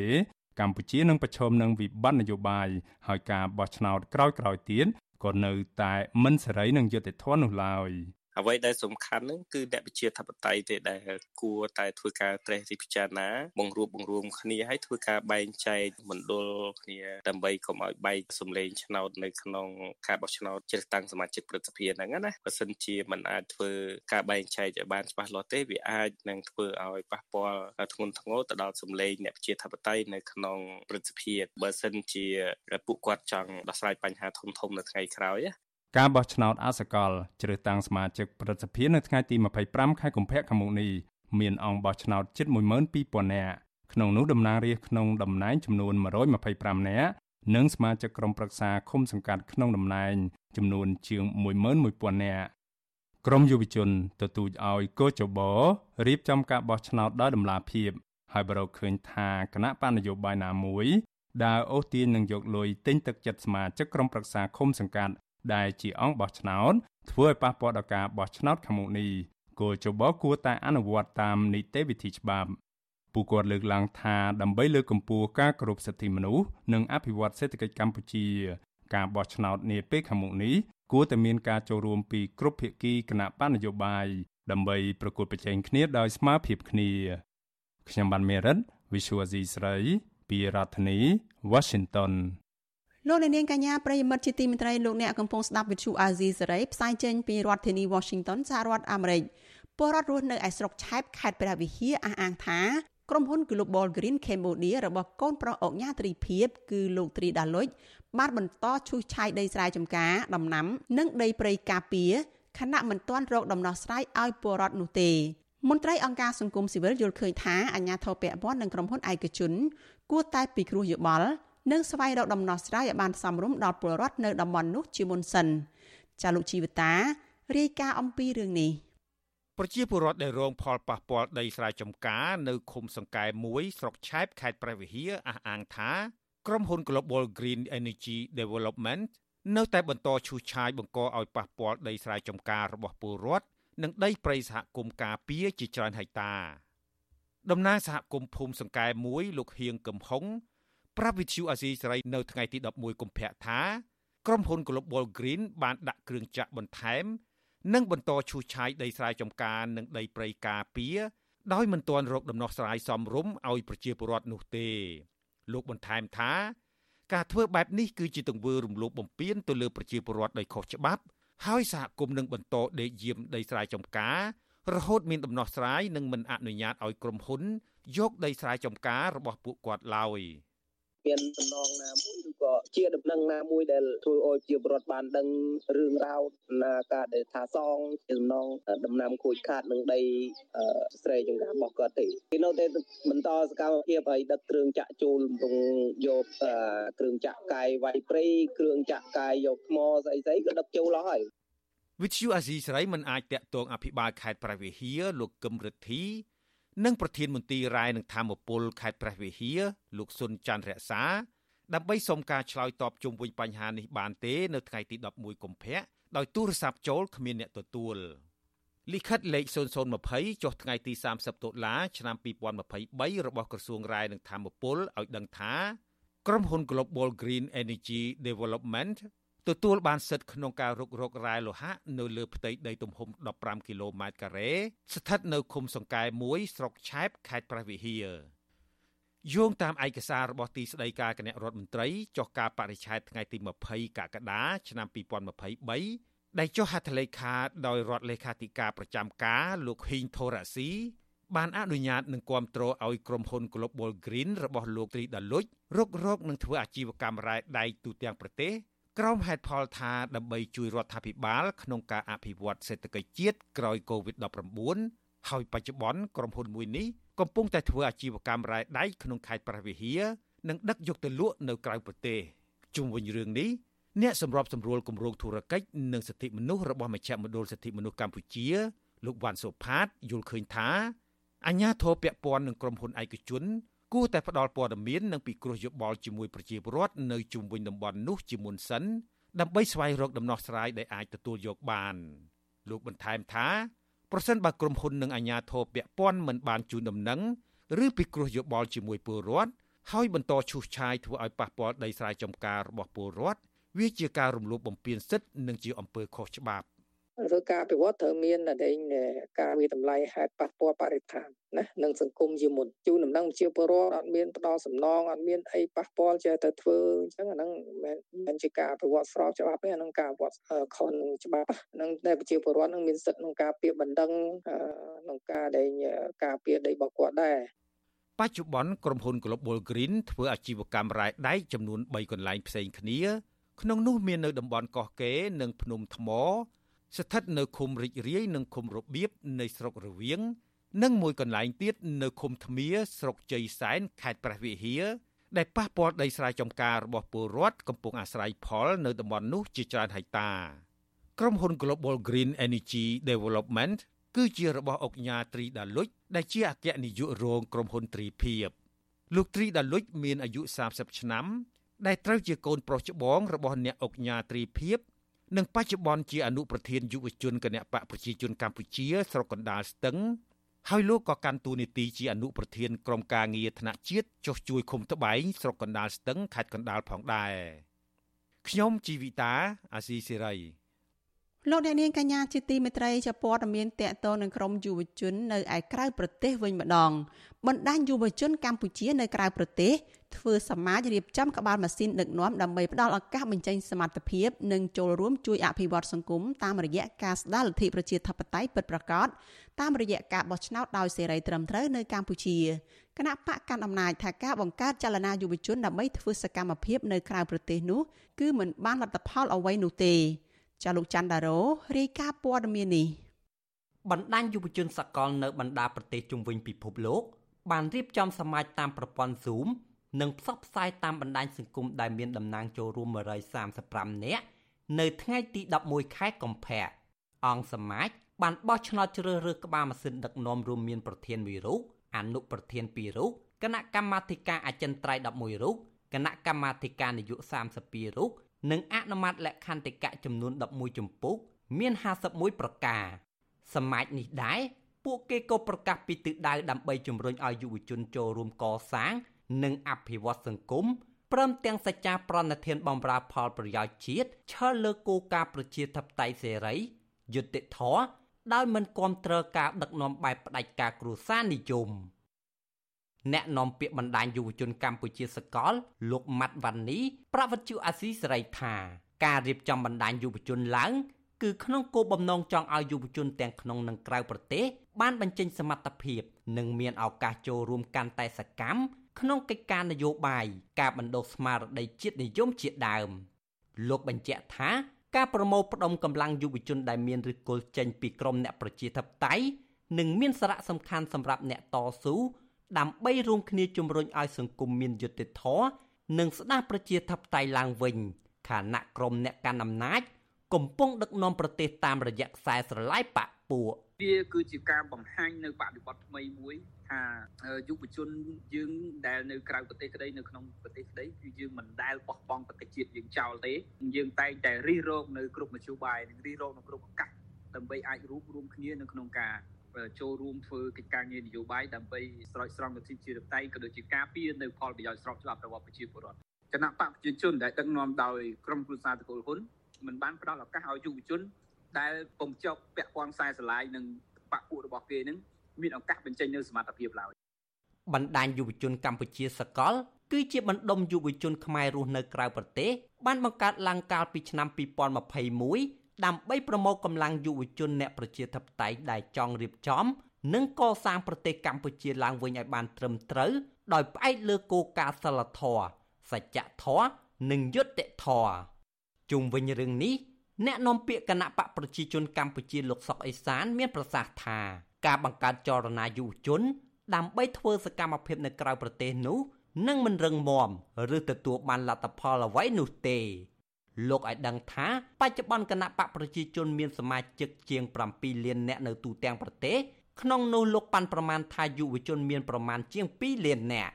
កម្ពុជានឹងប្រឈមនឹងវិបត្តិនយោបាយហើយការបោះឆ្នោតក្រោយៗទៀតក៏នៅតែមិនសេរីនឹងយុត្តិធម៌នោះឡើយ អ្វីដែលសំខាន់ហ្នឹងគឺអ្នកវិជាធិបតេយ្យទេដែលគួរតែធ្វើការត្រេះរិះពិចារណាបង្រួបបង្រួមគ្នាឲ្យធ្វើការបែងចែកមណ្ឌលគ្នាដើម្បីកុំឲ្យបែកសម្លេងឆ្នោតនៅក្នុងការបោះឆ្នោតជ្រើសតាំងសមាជិកព្រឹទ្ធសភាហ្នឹងណាបើសិនជាมันអាចធ្វើការបែងចែកឲ្យបានច្បាស់លាស់ទេវាអាចនឹងធ្វើឲ្យប៉ះពាល់ធ្ងន់ធ្ងរទៅដល់សម្លេងអ្នកវិជាធិបតេយ្យនៅក្នុងព្រឹទ្ធសភាបើសិនជាពួកគាត់ចង់ដោះស្រាយបញ្ហាធំធំនៅថ្ងៃក្រោយ ការបោះឆ្នោតអសកលជ្រើសតាំងសមាជិកព្រឹទ្ធសភានៅថ្ងៃទី25ខែកុម្ភៈខាងមុខនេះមានអង្គបោះឆ្នោតជិត12000នាក់ក្នុងនោះតំណាងរាស្ត្រក្នុងតំណែងចំនួន125នាក់និងសមាជិកក្រុមប្រឹក្សាឃុំសង្កាត់ក្នុងតំណែងចំនួនជាង11000នាក់ក្រមយុវជនទទូចឲ្យកោចបរៀបចំការបោះឆ្នោតដោយតម្លាភាពហើយបើរកឃើញថាគណៈបណ្ឌនយោបាយណាមួយដែលអូសទាញនឹងយកលុយទិញទឹកចិត្តសមាជិកក្រុមប្រឹក្សាឃុំសង្កាត់ ដែលជាអង្គបោះឆ្នោតធ្វើឲ្យប៉ះពាល់ដល់ការបោះឆ្នោតខាងមុខនេះគោលចបគួរតែអនុវត្តតាមនីតិវិធីច្បាប់ពួកគាត់លើកឡើងថាដើម្បីលើកកម្ពស់ការគោរពសិទ្ធិមនុស្សនិងអភិវឌ្ឍសេដ្ឋកិច្ចកម្ពុជា ការបោះឆ្នោតនាពេលខាងមុខនេះគួរតែមានការចូលរួមពីគ្រប់ភាគីគណៈបណ្ឌនយោបាយដើម្បីប្រកួតប្រជែងគ្នាដោយស្មើភាពគ្នាខ្ញុំបានមេរិត Visual C ស្រី ពីរដ្ឋធានី Washington លោកអ្នកនាងកញ្ញាប្រិយមិត្តជាទីមេត្រីលោកអ្នកកំពុងស្ដាប់វិទ្យុអាស៊ីសេរីផ្សាយចេញពីរដ្ឋធានី Washington សហរដ្ឋអាមេរិកពលរដ្ឋរស់នៅឯស្រុកឆែបខេត្តព្រះវិហារអះអាងថាក្រុមហ៊ុន Global Green Cambodia របស់កូនប្រុសអុកញ៉ាត្រីភិបគឺលោកត្រីដាលុចបានបន្តឈូសឆាយដីស្រែចម្ការដំណាំ និងដីព្រៃការពារខណៈមិនទាន់រកដំណោះស្រាយឲ្យពលរដ្ឋនោះទេមន្ត្រីអង្គការសង្គមស៊ីវិលយល់ឃើញថាអាញាធរពពន់និងក្រុមហ៊ុនឯកជន គួរតែពិគ្រោះយោបល់ និងស្វែងរកដំណោះស្រាយឲ្យបានសមរម្យដល់ពលរដ្ឋនៅតំបន់នោះជាមុនសិនចាលោកជីវតារាយការណ៍អំពីរឿងនេះប្រជាពលរដ្ឋដែលរងផលប៉ះពាល់ដីស្រែចម្ការនៅឃុំសង្កែមួយស្រុកឆែបខេត្តព្រះវិហារអះអាងថាក្រុមហ៊ុន Global Green Energy Development នៅតែបន្តឈូសឆាយបង្កឲ្យប៉ះពាល់ដីស្រែចម្ការរបស់ពលរដ្ឋនិងដីព្រៃសហគមន៍ការពារជាច្រើនហិកតាតំណាងសហគមន៍ភូមិសង្កែមួយលោកហៀងកឹមហុង ប្រាប់វិទ្យុអាស៊ីសេរីនៅថ្ងៃទី11កុម្ភៈថាក្រុមហ៊ុន Global Green បានដាក់គ្រឿងចាក់បន្ថែម និងបន្តឈូសឆាយដីស្រែចម្ការនិងដីព្រៃការពារដោយមិនទាន់រកដំណោះស្រាយសមរម្យឲ្យប្រជាពលរដ្ឋនោះទេ លោកបន្ថែមថា ការធ្វើបែបនេះគឺជាទង្វើរំលោភបំពានទៅលើប្រជាពលរដ្ឋដោយខុសច្បាប់ ហើយសហគមន៍នឹងបន្តដេកយាមដីស្រែចម្ការរហូតមានដំណោះស្រាយនិងមិនអនុញ្ញាតឲ្យក្រុមហ៊ុនយកដីស្រែចម្ការរបស់ពួកគាត់ឡើយ។ មានដំណងណាមួយឬក៏ជាដំណឹងណាមួយដែលធ្វើឲ្យជាបរដ្ឋបានដឹងរឿងរ៉ាវណាការដែលថាសងជាដំណងដំណាំខូចខាតនឹងដីស្រែចម្ការរបស់គាត់ទេគេនៅតែបន្តសកម្មភាពឲ្យដឹកគ្រឿងចាក់ចូលរំយកគ្រឿងចាក់កាយវាយព្រៃគ្រឿងចាក់កាយយកថ្មស្អីស្អីក៏ដឹកចូលអស់ហើយវិទ្យុអាស៊ីសេរីមិនអាចតាក់ទងអភិបាលខេត្តប្រវៀហាលោកកឹមរិទ្ធី និងប្រធានមន្ទីររាយនឹងធម្មពលខេត្តព្រះវិហារលោកសុនច័ន្ទរក្សាដើម្បីសុំការឆ្លើយតបជុំវិញបញ្ហានេះបានទេនៅថ្ងៃទី11កុម្ភៈដោយទូរស័ព្ទចូលគ្មានអ្នកទទួលលិខិតលេខ0020ចុះថ្ងៃទី30តុលាឆ្នាំ2023របស់ក្រសួងរាយនឹងធម្មពលឲ្យដឹងថាក្រុមហ៊ុន Global Green Energy Development ទទួលបានសិទ្ធិក្នុងការរុករករ៉ែលោហៈនៅលើផ្ទៃដីទំហំ15គីឡូម៉ែត្រការ៉េស្ថិតនៅឃុំសង្កែមួយស្រុកឆែបខេត្តព្រះវិហារយោងតាមឯកសាររបស់ទីស្តីការគណៈរដ្ឋមន្ត្រីចុះការបរិច្ឆេទថ្ងៃទី20កក្កដាឆ្នាំ2023ដែលចុះហត្ថលេខាដោយរដ្ឋលេខាធិការប្រចាំការលោកហ៊ីងថូរ៉ាស៊ីបានអនុញ្ញាតនឹងគ្រប់គ្រងឲ្យក្រុមហ៊ុន Global Green របស់លោកត្រីដាលុចរុករកនឹងធ្វើអាជីវកម្មរ៉ែដែកទូទាំងប្រទេស ក្រោមហេតុផលថាដើម្បីជួយរដ្ឋាភិបាលក្នុងការអភិវឌ្ឍសេដ្ឋកិច្ចជាតិក្រោយ COVID-19 ហើយបច្ចុប្បន្នក្រុមហ៊ុនមួយនេះកំពុងតែធ្វើអាជីវកម្មរ៉ែដែកក្នុងខេត្តព្រះវិហារនិងដឹកយកទៅលក់នៅក្រៅប្រទេសជុំវិញរឿងនេះអ្នកសម្របសម្រួលគម្រោងធុរកិច្ចនិងសិទ្ធិមនុស្សរបស់មជ្ឈមណ្ឌលសិទ្ធិមនុស្សកម្ពុជា លោកវ៉ាន់សុផាតយល់ឃើញថាអញ្ញាធរពពាន់នឹងក្រុមហ៊ុនឯកជន គួរតែផ្ដល់ព័ត៌មាននិងពិគ្រោះយោបល់ជាមួយប្រជាពលរដ្ឋនៅជុំវិញតំបន់នោះជាមុនសិនដើម្បីស្វែងរកដំណោះស្រាយដែលអាចទទួលយកបាន លោកបន្ថែមថាប្រសិនបើក្រុមហ៊ុននិងអាជ្ញាធរពាក់ព័ន្ធមិនបានជូនដំណឹងឬពិគ្រោះយោបល់ជាមួយពលរដ្ឋហើយបន្តឈូសឆាយធ្វើឲ្យប៉ះពាល់ដីស្រែចម្ការរបស់ពលរដ្ឋវាជាការរំលោភបំពានសិទ្ធិនិងជាអំពើខុសច្បាប់ ឬការអភិវឌ្ឍត្រូវមានតែការវិតម្លៃហេតុប៉ះពាល់បរិស្ថានណានិងសង្គមជាមុនជូនដំណឹងជាពលរដ្ឋអត់មានផ្ដោសំណងអត់មានអីប៉ះពាល់ចេះតែធ្វើអញ្ចឹងអាហ្នឹងមិនមែនជាការអភិវឌ្ឍស្របច្បាប់ទេអាហ្នឹងការអភិវឌ្ឍខុសនឹងច្បាប់ហ្នឹងតែប្រជាពលរដ្ឋនឹងមានសិទ្ធិក្នុងការពៀបណ្ដឹងក្នុងការដែលការពៀដីរបស់គាត់ដែរបច្ចុប្បន្នក្រុមហ៊ុន Global Green ធ្វើអាជីវកម្មរ៉ែដែកចំនួន3កន្លែងផ្សេងគ្នា ក្នុងនោះមាននៅតំបន់កោះកេរនិងភ្នំថ្ម ស្ថិតនៅឃុំរិចរាយនិងឃុំរបៀបនៃស្រុករវៀងនិងមួយកន្លែងទៀតនៅឃុំធ្មៀស្រុកជ័យសែនខេត្តព្រះវិហារដែលប៉ះពាល់ដីស្រែចម្ការរបស់ពលរដ្ឋកំពុងអាស្រ័យផលនៅតំបន់នោះជាច្រើនហិកតាក្រុមហ៊ុន Global Green Energy Development គឺជារបស់អង្គការត្រីដាលុចដែលជាអគ្គនាយករងក្រុមហ៊ុនត្រីភិបលោកត្រីដាលុចមានអាយុ30ឆ្នាំដែលត្រូវជាកូនប្រុសច្បងរបស់អ្នកអង្គការត្រីភិប និងបច្ចុប្បន្នជាអនុប្រធានយុវជនគណៈបកប្រជាជនកម្ពុជាស្រុកកណ្ដាលស្ទឹងហើយលោកក៏កាន់តួនាទីជាអនុប្រធានក្រុមការងារថ្នាក់ជាតិចុះជួយឃុំត្បែងស្រុកកណ្ដាលស្ទឹងខេត្តកណ្ដាលផងដែរខ្ញុំជីវិតាអាស៊ីសេរី លោកអ្នកនាងកញ្ញាជាទីមេត្រីជាព័ត៌មានតកតនឹងក្រមយុវជននៅឯក្រៅប្រទេសវិញម្ដងបណ្ដាញយុវជនកម្ពុជានៅក្រៅប្រទេសធ្វើសមាជរៀបចំក្បាលម៉ាស៊ីនដឹកនាំដើម្បីផ្ដល់ឱកាសបញ្ចេញសមត្ថភាពនិងចូលរួមជួយអភិវឌ្ឍសង្គមតាមរយៈការស្ដារលទ្ធិប្រជាធិបតេយ្យពិតប្រាកដតាមរយៈការបោះឆ្នោតដោយសេរីត្រឹមត្រូវនៅកម្ពុជាគណៈបកកាន់អំណាចថាការបង្កើតចលនាយុវជនដើម្បីធ្វើសកម្មភាពនៅក្រៅប្រទេសនោះគឺមិនបានលទ្ធផលអ្វីនោះទេ ចាលោកច័ន្ទដារ៉ូរាយការណ៍ព័ត៌មាននេះបណ្ដាញយុវជនសកលនៅបណ្ដាប្រទេសជុំវិញពិភពលោក បានរៀបចំសមាជតាមប្រព័ន្ធ Zoom និងផ្សព្វផ្សាយតាមបណ្ដាញសង្គមដែលមានតំណាងចូលរួម135នាក់នៅថ្ងៃទី11ខែកុម្ភៈអង្គសមាជបានបោះឆ្នោតជ្រើសរើសក្បាលម៉ាស៊ីនដឹកនាំរួមមានប្រធានមួយរូបអនុប្រធាន2រូបគណៈកម្មាធិការអចិន្ត្រៃយ៍11រូបគណៈកម្មាធិការនយោបាយ32រូប និងអនុម័តលក្ខន្តិកៈចំនួន11ចម្ពោះមាន51ប្រការសមាជនេះដែរពួកគេក៏ប្រកាសពីទិដៅដើម្បីជំរុញឲ្យយុវជនចូលរួមកសាង និងអភិវឌ្ឍសង្គមព្រមទាំងសច្ចាប្រណិធានបំរើផលប្រយោជន៍ជាតិឈលលើគោលការណ៍ប្រជាធិបតេយ្យសេរីយុត្តិធម៌ដោយមិនគាំទ្រការដឹកនាំបែបផ្ដាច់ការគ្រួសារនិយម អ្នកនាំពាក្យបណ្ដាញយុវជនកម្ពុជាសកល លោកម៉ាត់វ៉ាន់នីប្រវត្តិជអាស៊ីសេរីថាការរៀបចំបណ្ដាញយុវជនឡើង គឺក្នុងគោលបំណងចង់ឲ្យយុវជនទាំងក្នុងនិងក្រៅប្រទេសបានបញ្ចេញសមត្ថភាព និងមានឱកាសចូលរួមកាន់តែសកម្មក្នុងកិច្ចការនយោបាយការបណ្ដុះស្មារតីជាតិនិយមជាដើម លោកបញ្ជាក់ថាការប្រមូលផ្ដុំកម្លាំងយុវជនដែលមានឫសគល់ចេញពីក្រមអ្នកប្រជាធិបតេយ្យនឹងមានសារៈសំខាន់សម្រាប់អ្នកតស៊ូ ដើម្បីរួមគ្នាជំរុញឲ្យសង្គមមានយុត្តិធម៌និងស្ដារប្រជាធិបតេយ្យឡើងវិញខណៈក្រមអ្នកកាន់អំណាច កំពុងដឹកនាំប្រទេសតាមរយៈខ្សែស្រឡាយបកពួកវាគឺជាការបង្ហាញនៅបដិបត្តិថ្មីមួយថាយុវជនយើងដែលនៅក្រៅប្រទេសក្តីនៅក្នុងប្រទេសក្តីគឺយើងមិនដែលបោះបង់ប្រទេសជាតិយើងចោលទេយើងតែងតែរិះរោបនៅគ្រប់មធ្យោបាយនិងរិះរោបនៅគ្រប់ឱកាសដើម្បីអាចរួបរวมគ្នានៅក្នុងការ ចូលរួមធ្វើកិច្ចការងារនយោបាយដើម្បីស្រោចស្រង់លទ្ធិជាតិតៃក៏ដូចជាការពារនៅផលប្រយោជន៍ស្របច្បាប់របស់ប្រជាពលរដ្ឋគណៈបកប្រជាជនដែលដឹកនាំដោយក្រុមគ្រួសារតកូលហ៊ុនមិនបានផ្ដល់ឱកាសឲ្យយុវជន ដែលពំចុកពាក់ព័ន្ធខ្សែស្រឡាយនឹងបកពួករបស់គេនឹងមានឱកាសបញ្ចេញនៅសមត្ថភាពឡើយបណ្ដាញយុវជនកម្ពុជាសកល គឺជាបណ្ដុំយុវជនខ្មែររស់នៅក្រៅប្រទេសបានបង្កើតឡើងកាលពីឆ្នាំ2021 ដើម្បីប្រមូលកម្លាំងយុវជនអ្នកប្រជាធិបតេយ្យដែលចង់រៀបចំ និងកសាងប្រទេសកម្ពុជាឡើងវិញឲ្យបានត្រឹមត្រូវដោយផ្អែកលើគោលការណ៍សិលធម៌សច្ចធម៌និងយុត្តិធម៌ជុំវិញរឿងនេះអ្នកនាំពាក្យគណៈបកប្រជាជនកម្ពុជាលោកសុកអេសាន មានប្រសាសន៍ថាការបង្កើតចលនាយុវជន ដើម្បីធ្វើសកម្មភាពនៅក្រៅប្រទេសនោះនឹងមិនរឹងមាំឬទទួលបានលទ្ធផលអ្វីនោះទេ លោកឲ្យដឹងថាបច្ចុប្បន្នគណៈបកប្រជាជនមានសមាជិកជាង7លាននាក់នៅទូទាំងប្រទេសក្នុងនោះលោកប៉ាន់ប្រមាណថាយុវជនមានប្រមាណជាង2លាននាក់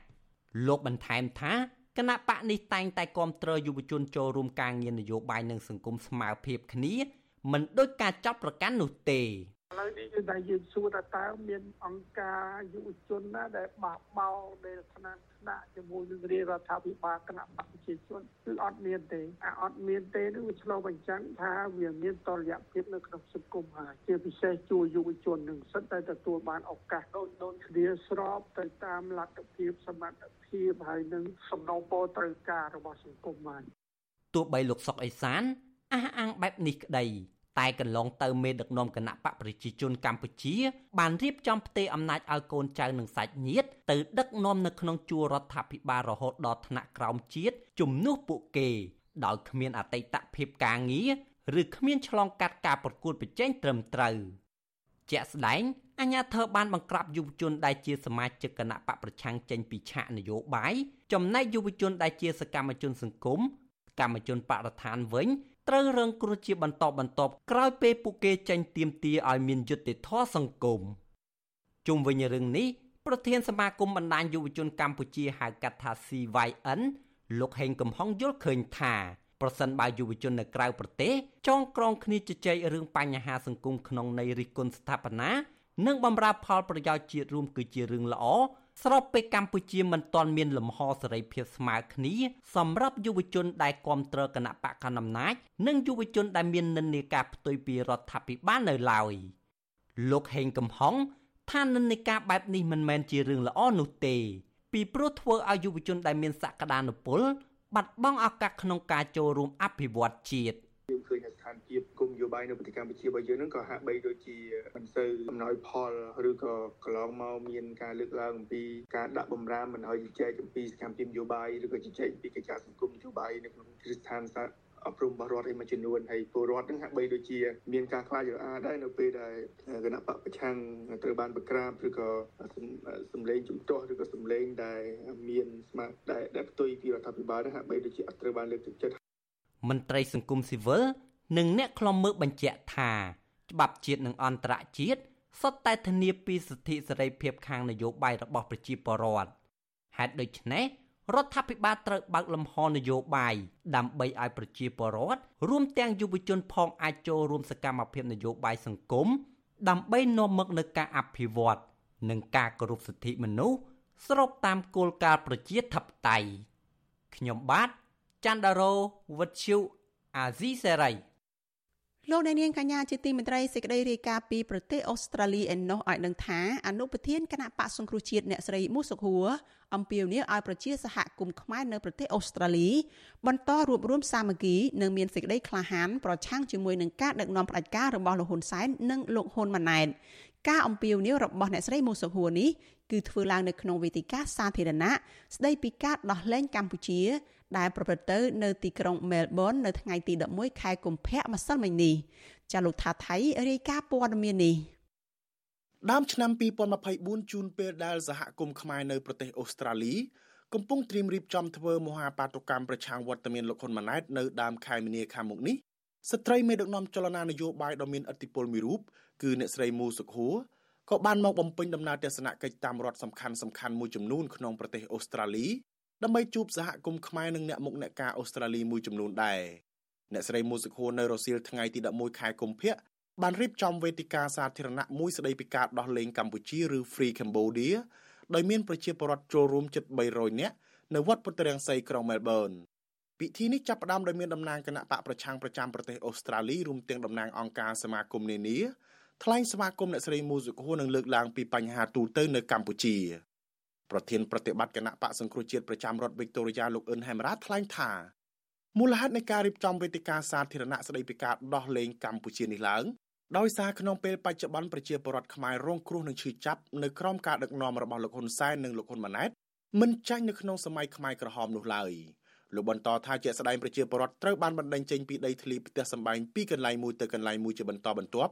លោកបន្ថែមថាគណៈបកនេះតែងតែគ្រប់គ្រងយុវជនចូលរួមការងារនយោបាយនិងសង្គមស្មើភាពគ្នាមិនដូចការចាប់ប្រកាន់នោះទេ ឥឡូវនេះគឺតែយើងសួរថាតើមានអង្គការយុវជនណាដែលបាក់បោដែលថ្នាក់ថ្នាក់ជាមួយនឹងរាជរដ្ឋាភិបាលគណៈបកប្រជាជនគឺអត់មានទេអាអត់មានទេនោះវាឆ្លុះបញ្ចាំងថាវាមានតលយៈភាពនៅក្នុងសង្គមហើយជាពិសេសជួយយុវជននឹងសិតតែទទួលបានឱកាសដូចដូចគ្នាស្របទៅតាមលទ្ធភាពសមត្ថភាពហើយនឹងសំណងពរត្រូវការរបស់សង្គមហើយទោះបីលោកសុកអេសានអះអាងបែបនេះក្តី តែកន្លងទៅមេដឹកនាំគណៈបកប្រជាជនកម្ពុជា បានរៀបចំផ្ទេរអំណាចឲ្យកូនចៅនិងសាច់ញាតិទៅដឹកនាំនៅក្នុងជួររដ្ឋាភិបាលរហូតដល់ថ្នាក់ក្រោមជាតិជំនួសពួកគេដោយគ្មានអតីតភាពការងារឬគ្មានឆ្លងកាត់ការប្រកួតប្រជែងត្រឹមត្រូវជាក់ស្ដែងអាញាធរបានបង្ក្រាបយុវជនដែលជាសមាជិកគណៈបកប្រឆាំងចេញពីឆាកនយោបាយចំណែកយុវជនដែលជាសកម្មជនសង្គមកម្មជនបរិស្ថានវិញ ត្រូវរងគ្រោះជាបន្តបន្ទាប់ក្រោយពេលពួកគេចេញទៀមទាឲ្យមានយុត្តិធម៌សង្គមជុំវិញរឿងនេះប្រធានសមាគមបណ្ដាញយុវជនកម្ពុជាហៅកាត់ថា CYN លោកហេងកំហុងយល់ឃើញថាប្រសិនបើយុវជននៅក្រៅប្រទេសចងក្រងគ្នាជជែករឿងបញ្ហាសង្គមក្នុងន័យរិះគន់ស្ថាបនានិងបម្រើផលប្រយោជន៍ជាតិរួមគឺជារឿងល្អ ស្របពេលកម្ពុជាមិនទាន់មានលំហសេរីភាពស្មើគ្នាសម្រាប់យុវជនដែលគ្រប់គ្រងគណៈបកកណ្ដាលអំណាចនិងយុវជនដែលមាននិន្នាការផ្ទុយពីរដ្ឋាភិបាលនៅឡើយលោកហេងកំហុងថានិន្នាការបែបនេះមិនមែនជារឿងល្អនោះទេ ពីព្រោះធ្វើឲ្យយុវជនដែលមានសក្តានុពលបាត់បង់ឱកាសក្នុងការចូលរួមអភិវឌ្ឍជាតិ យើងឃើញថាស្ថានភាពគុំយោបាយនៅប្រទេសកម្ពុជារបស់យើងហ្នឹងក៏ហាក់បីដូចជាមិនសូវអំណោយផលឬក៏កន្លងមកមានការលើកឡើងអំពីការដាក់បំរាមមិនឲ្យជជែកអំពីសកម្មភាពនយោបាយឬក៏ជជែកពីកិច្ចការសង្គមនយោបាយនៅក្នុងគ្រឹះស្ថានសាអប់រំរបស់រដ្ឋឯមួយចំនួនហើយពលរដ្ឋនឹងហាក់បីដូចជាមានការខ្លាចរអាដែរនៅពេលដែលគណៈបកប្រឆាំងត្រូវបានប្រក្រាបឬក៏សម្លេងជំទាស់ឬក៏សម្លេងដែលមានស្មារតីដែលផ្ទុយពីរដ្ឋាភិបាលនឹងហាក់បីដូចជាអត់ត្រូវបានលើកទឹកចិត្ត មន្ត្រីសង្គមស៊ីវិលនិងអ្នកខ្លំមើលបញ្ជាក់ថាច្បាប់ជាតិនិងអន្តរជាតិសុទ្ធតែធានាពីសិទ្ធិសេរីភាពខាងនយោបាយរបស់ប្រជាពលរដ្ឋហេតុដូច្នេះរដ្ឋាភិបាលត្រូវបើកលំហនយោបាយដើម្បីឲ្យប្រជាពលរដ្ឋរួមទាំងយុវជនផងអាចចូលរួមសកម្មភាពនយោបាយសង្គមដើម្បីនាំមកនូវការអភិវឌ្ឍនិងការគោរពសិទ្ធិមនុស្សស្របតាមគោលការណ៍ប្រជាធិបតេយ្យខ្ញុំបាទ ច័ន្ទដារោវុទ្ធុអាស៊ីសេរីលោកអ្នកនាងកញ្ញាជាទីមេត្រីសេចក្តីរាយការណ៍ពីប្រទេសអូស្ត្រាលីឯណោះឲ្យដឹងថាអនុប្រធានគណៈបកសង្គ្រោះជាតិអ្នកស្រីមូសុខួរអំពាវនាវឲ្យប្រជាសហគមន៍ខ្មែរនៅប្រទេសអូស្ត្រាលីបន្តរួបរวมសាមគ្គីនិងមានសេចក្តីក្លាហានប្រឆាំងជាមួយនឹងការដឹកនាំផ្ដាច់ការរបស់លោកហ៊ុនសែននិងលោកហ៊ុនម៉ាណែតការអំពាវនាវរបស់អ្នកស្រីមូសុខួរនេះគឺធ្វើឡើងនៅក្នុងវេទិកាសាធារណៈស្ដីពីការដោះលែងកម្ពុជា ដែលប្រព្រឹត្តទៅនៅទីក្រុងមែលប៊ននៅថ្ងៃទី11ខែកុម្ភៈម្សិលមិញនេះចាលោកថាថៃរាយការណ៍ព័ត៌មាននេះដើមឆ្នាំ2024ជូនពេលដែលសហគមន៍ខ្មែរនៅប្រទេសអូស្ត្រាលីកំពុងត្រៀមរៀបចំធ្វើមហាបាតុកម្មប្រឆាំងវត្តមានលោកហ៊ុនម៉ាណែតនៅដើមខែមីនាខាងមុខនេះស្ត្រីមេដឹកនាំចលនានយោបាយដ៏មានឥទ្ធិពលមួយរូបគឺអ្នកស្រីមូសុខួរក៏បានមកបំពេញដំណើរទស្សនកិច្ចតាមរដ្ឋសំខាន់សំខាន់មួយចំនួនក្នុងប្រទេសអូស្ត្រាលី ដើម្បីជួបសហគមន៍ខ្មែរនិងអ្នកមុខអ្នកការអូស្ត្រាលីមួយចំនួនដែរអ្នកស្រីមូសុខួរនៅរសៀលថ្ងៃទី11ខែកុម្ភៈបានរៀបចំវេទិកាសាធារណៈមួយស្ដីពីការដោះលែងកម្ពុជាឬ Free Cambodia ដោយមានប្រជាពលរដ្ឋចូលរួមជិត300នាក់នៅវត្តពុទ្ធរាំងសីក្រុងមែលប៊នពិធីនេះចាប់ផ្ដើមដោយមានតំណាងគណៈបកប្រឆាំងប្រចាំប្រទេសអូស្ត្រាលីរួមទាំងតំណាងអង្គការសមាគមនានាថ្លែងស្វាគមន៍អ្នកស្រីមូសុខួរនឹងលើកឡើងពីបញ្ហាទូទៅនៅកម្ពុជា ប្រធានប្រតិបត្តិគណៈបកសង្គ្រោះជាតិប្រចាំរដ្ឋវីកតូរីយ៉ាលោកអ៊ុនហេមរ៉ាថ្លែងថាមូលហេតុនៃការរៀបចំវេទិកាសាធារណៈស្តីពីការដោះលែងកម្ពុជានេះឡើងដោយសារក្នុងពេលបច្ចុប្បន្នប្រជាពលរដ្ឋខ្មែររងគ្រោះនឹងឈឺចាប់នៅក្រោមការដឹកនាំរបស់លោកហ៊ុនសែននិងលោកហ៊ុនម៉ាណែតមិនចាញ់នៅក្នុងសម័យខ្មែរក្រហមនោះឡើយលោកបន្តថាជាស្ដែងប្រជាពលរដ្ឋត្រូវបានបណ្ដេញចេញពីដីធ្លីផ្ទះសម្បែងពីកន្លែងមួយទៅកន្លែងមួយជាបន្តបន្ទាប់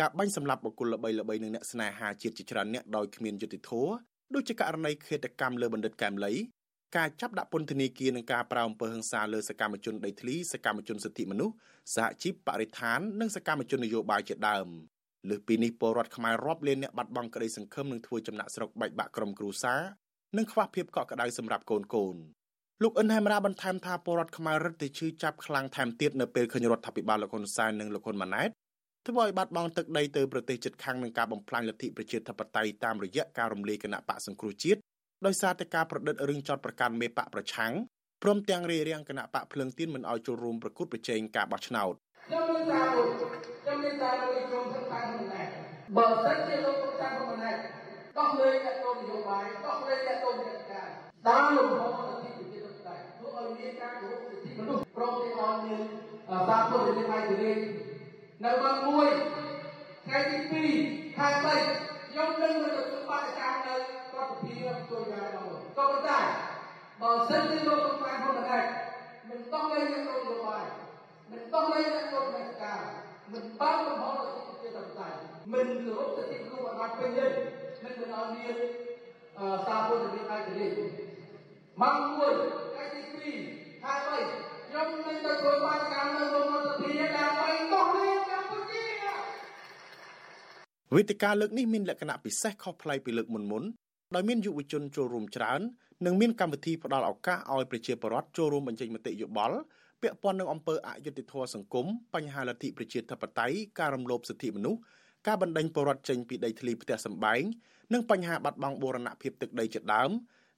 ការបាញ់សម្លាប់បុគ្គលល្បីៗនិងអ្នកស្នេហាជាតិជាច្រើនអ្នកដោយគ្មានយុត្តិធម៌ ដូចជាករណីឃាតកម្មលើបណ្ឌិតកែមលីការចាប់ដាក់ពន្ធនាគារនិងការប្រៅអំពើហិង្សាលើសកម្មជនដីធ្លីសកម្មជនសិទ្ធិមនុស្សសហជីពបរិស្ថាននិងសកម្មជននយោបាយជាដើមលើសពីនេះពលរដ្ឋខ្មែររាប់លានអ្នកបាត់បង់ក្តីសង្ឃឹមនឹងធ្វើចំណាក់ស្រុកបែកបាក់ក្រុមគ្រួសារនិងខ្វះភាពកក់ក្ដៅសម្រាប់កូនកូនលោកអិនហេមរ៉ាបន្ថែមថាពលរដ្ឋខ្មែររឹតតែឈឺចាប់ខ្លាំងថែមទៀតនៅពេលឃើញរដ្ឋាភិបាលលោកហ៊ុនសែននិងលោកហ៊ុនម៉ាណែត ធ្វើឲ្យបាត់បង់ទឹកដីទៅប្រទេសជិតខាងនឹងការបំផ្លាញលទ្ធិប្រជាធិបតេយ្យតាមរយៈការរំលាយគណៈបកសង្គ្រោះជាតិដោយសារតែការប្រឌិតរឿងចោតប្រកាន់មេបកប្រឆាំងព្រមទាំងរារាំងគណៈបកភ្លើងទៀនមិនឲ្យចូលរួមប្រគួតប្រជែងការបោះឆ្នោតខ្ញុំមានសារខ្ញុំមានសារមួយខ្ញុំធ្វើតាមខ្លួនឯងបើសិនជាលោកតាមខ្លួនឯងដោះលែងអ្នកនយោបាយដោះលែងអ្នកនយោបាយតាមលំហសិទ្ធិប្រជាធិបតេយ្យធ្វើឲ្យមានការគោរពសិទ្ធិមនុស្សព្រមទាំងឲ្យមានសារពុទ្ធនិកាយទៅវិញ នៅបឹងមួយថ្ងៃទី2ខែ3ខ្ញុំនឹងមកទទួលបដកម្មនៅរដ្ឋសភាជួយយ៉ាងដល់ក៏ប៉ុន្តែបើសិនជាលោកកំពុងហ៊ុនម៉ាណែតមិនต้องលេងអ្នកនយោបាយមិនต้องលេងអ្នកនយោបាយការមិនបានលំហសិទ្ធិប្រជាធិបតេយ្យមិនគោរពសិទ្ធិមនុស្សឲ្យបានពេញលេញមិនមិនឲ្យមានសារពុទ្ធនិកាយទៅវិញម៉ោង1ថ្ងៃទី2ខែ3ខ្ញុំនឹងទៅធ្វើបាតកម្មនៅក្នុងរដ្ឋសភាដើម្បីដោះលែងកម្ពុជា ង វេទិកាលើកនេះមានលក្ខណៈពិសេសខុសប្លែកពីលើកមុនមុនដោយមានយុវជនចូលរួមច្រើននិងមានកម្មវិធីផ្ដល់ឱកាសឲ្យប្រជាពលរដ្ឋចូលរួមបញ្ចេញមតិយោបល់ពាក់ព័ន្ធនឹងអំពើអយុត្តិធម៌សង្គមបញ្ហាលទ្ធិប្រជាធិបតេយ្យការរំលោភសិទ្ធិមនុស្សការបណ្តេញពលរដ្ឋចេញពីដីធ្លីផ្ទះសម្បែងនិងបញ្ហាបាត់បង់បូរណភាពទឹកដីជាដើម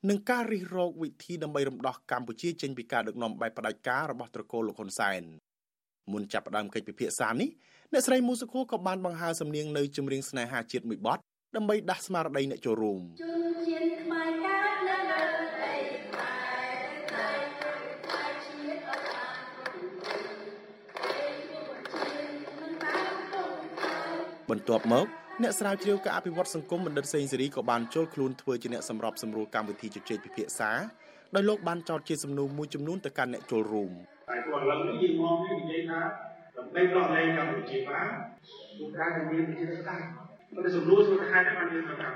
និងការរិះរោចវិធីដើម្បីរំដោះកម្ពុជាចេញពីការដឹកនាំបែបផ្ដាច់ការរបស់ត្រកូលលោកហ៊ុនសែនមុនចាប់ផ្ដើមកិច្ចពិភាក្សានេះ អ្នកស្រីមូសុខូក៏បានបង្ហើរសំនៀងនៅចម្រៀងស្នេហាជាតិមួយបទដើម្បីដាស់ស្មារតីអ្នកចូលរួមជនជាតិខ្មែរកើតនៅលើដីបន្ទាប់មកអ្នកស្រាវជ្រាវការអភិវឌ្ឍសង្គមបណ្ឌិតសេងសេរីក៏បានចូលខ្លួនធ្វើជាអ្នកសម្របសម្រួលកម្មវិធីជជែកពិភាក្សាដោយលោកបានចោទជាសំណួរមួយចំនួនទៅកាន់អ្នកចូលរួមហើយព្រោះឥឡូវនេះយើងមកនិយាយថា ដើម្បីដោះលែងកម្ពុជាបានគឺការមានវិជាសាស្ត្រមិនសំណួរសុខភាពបានយើងត្រូវការ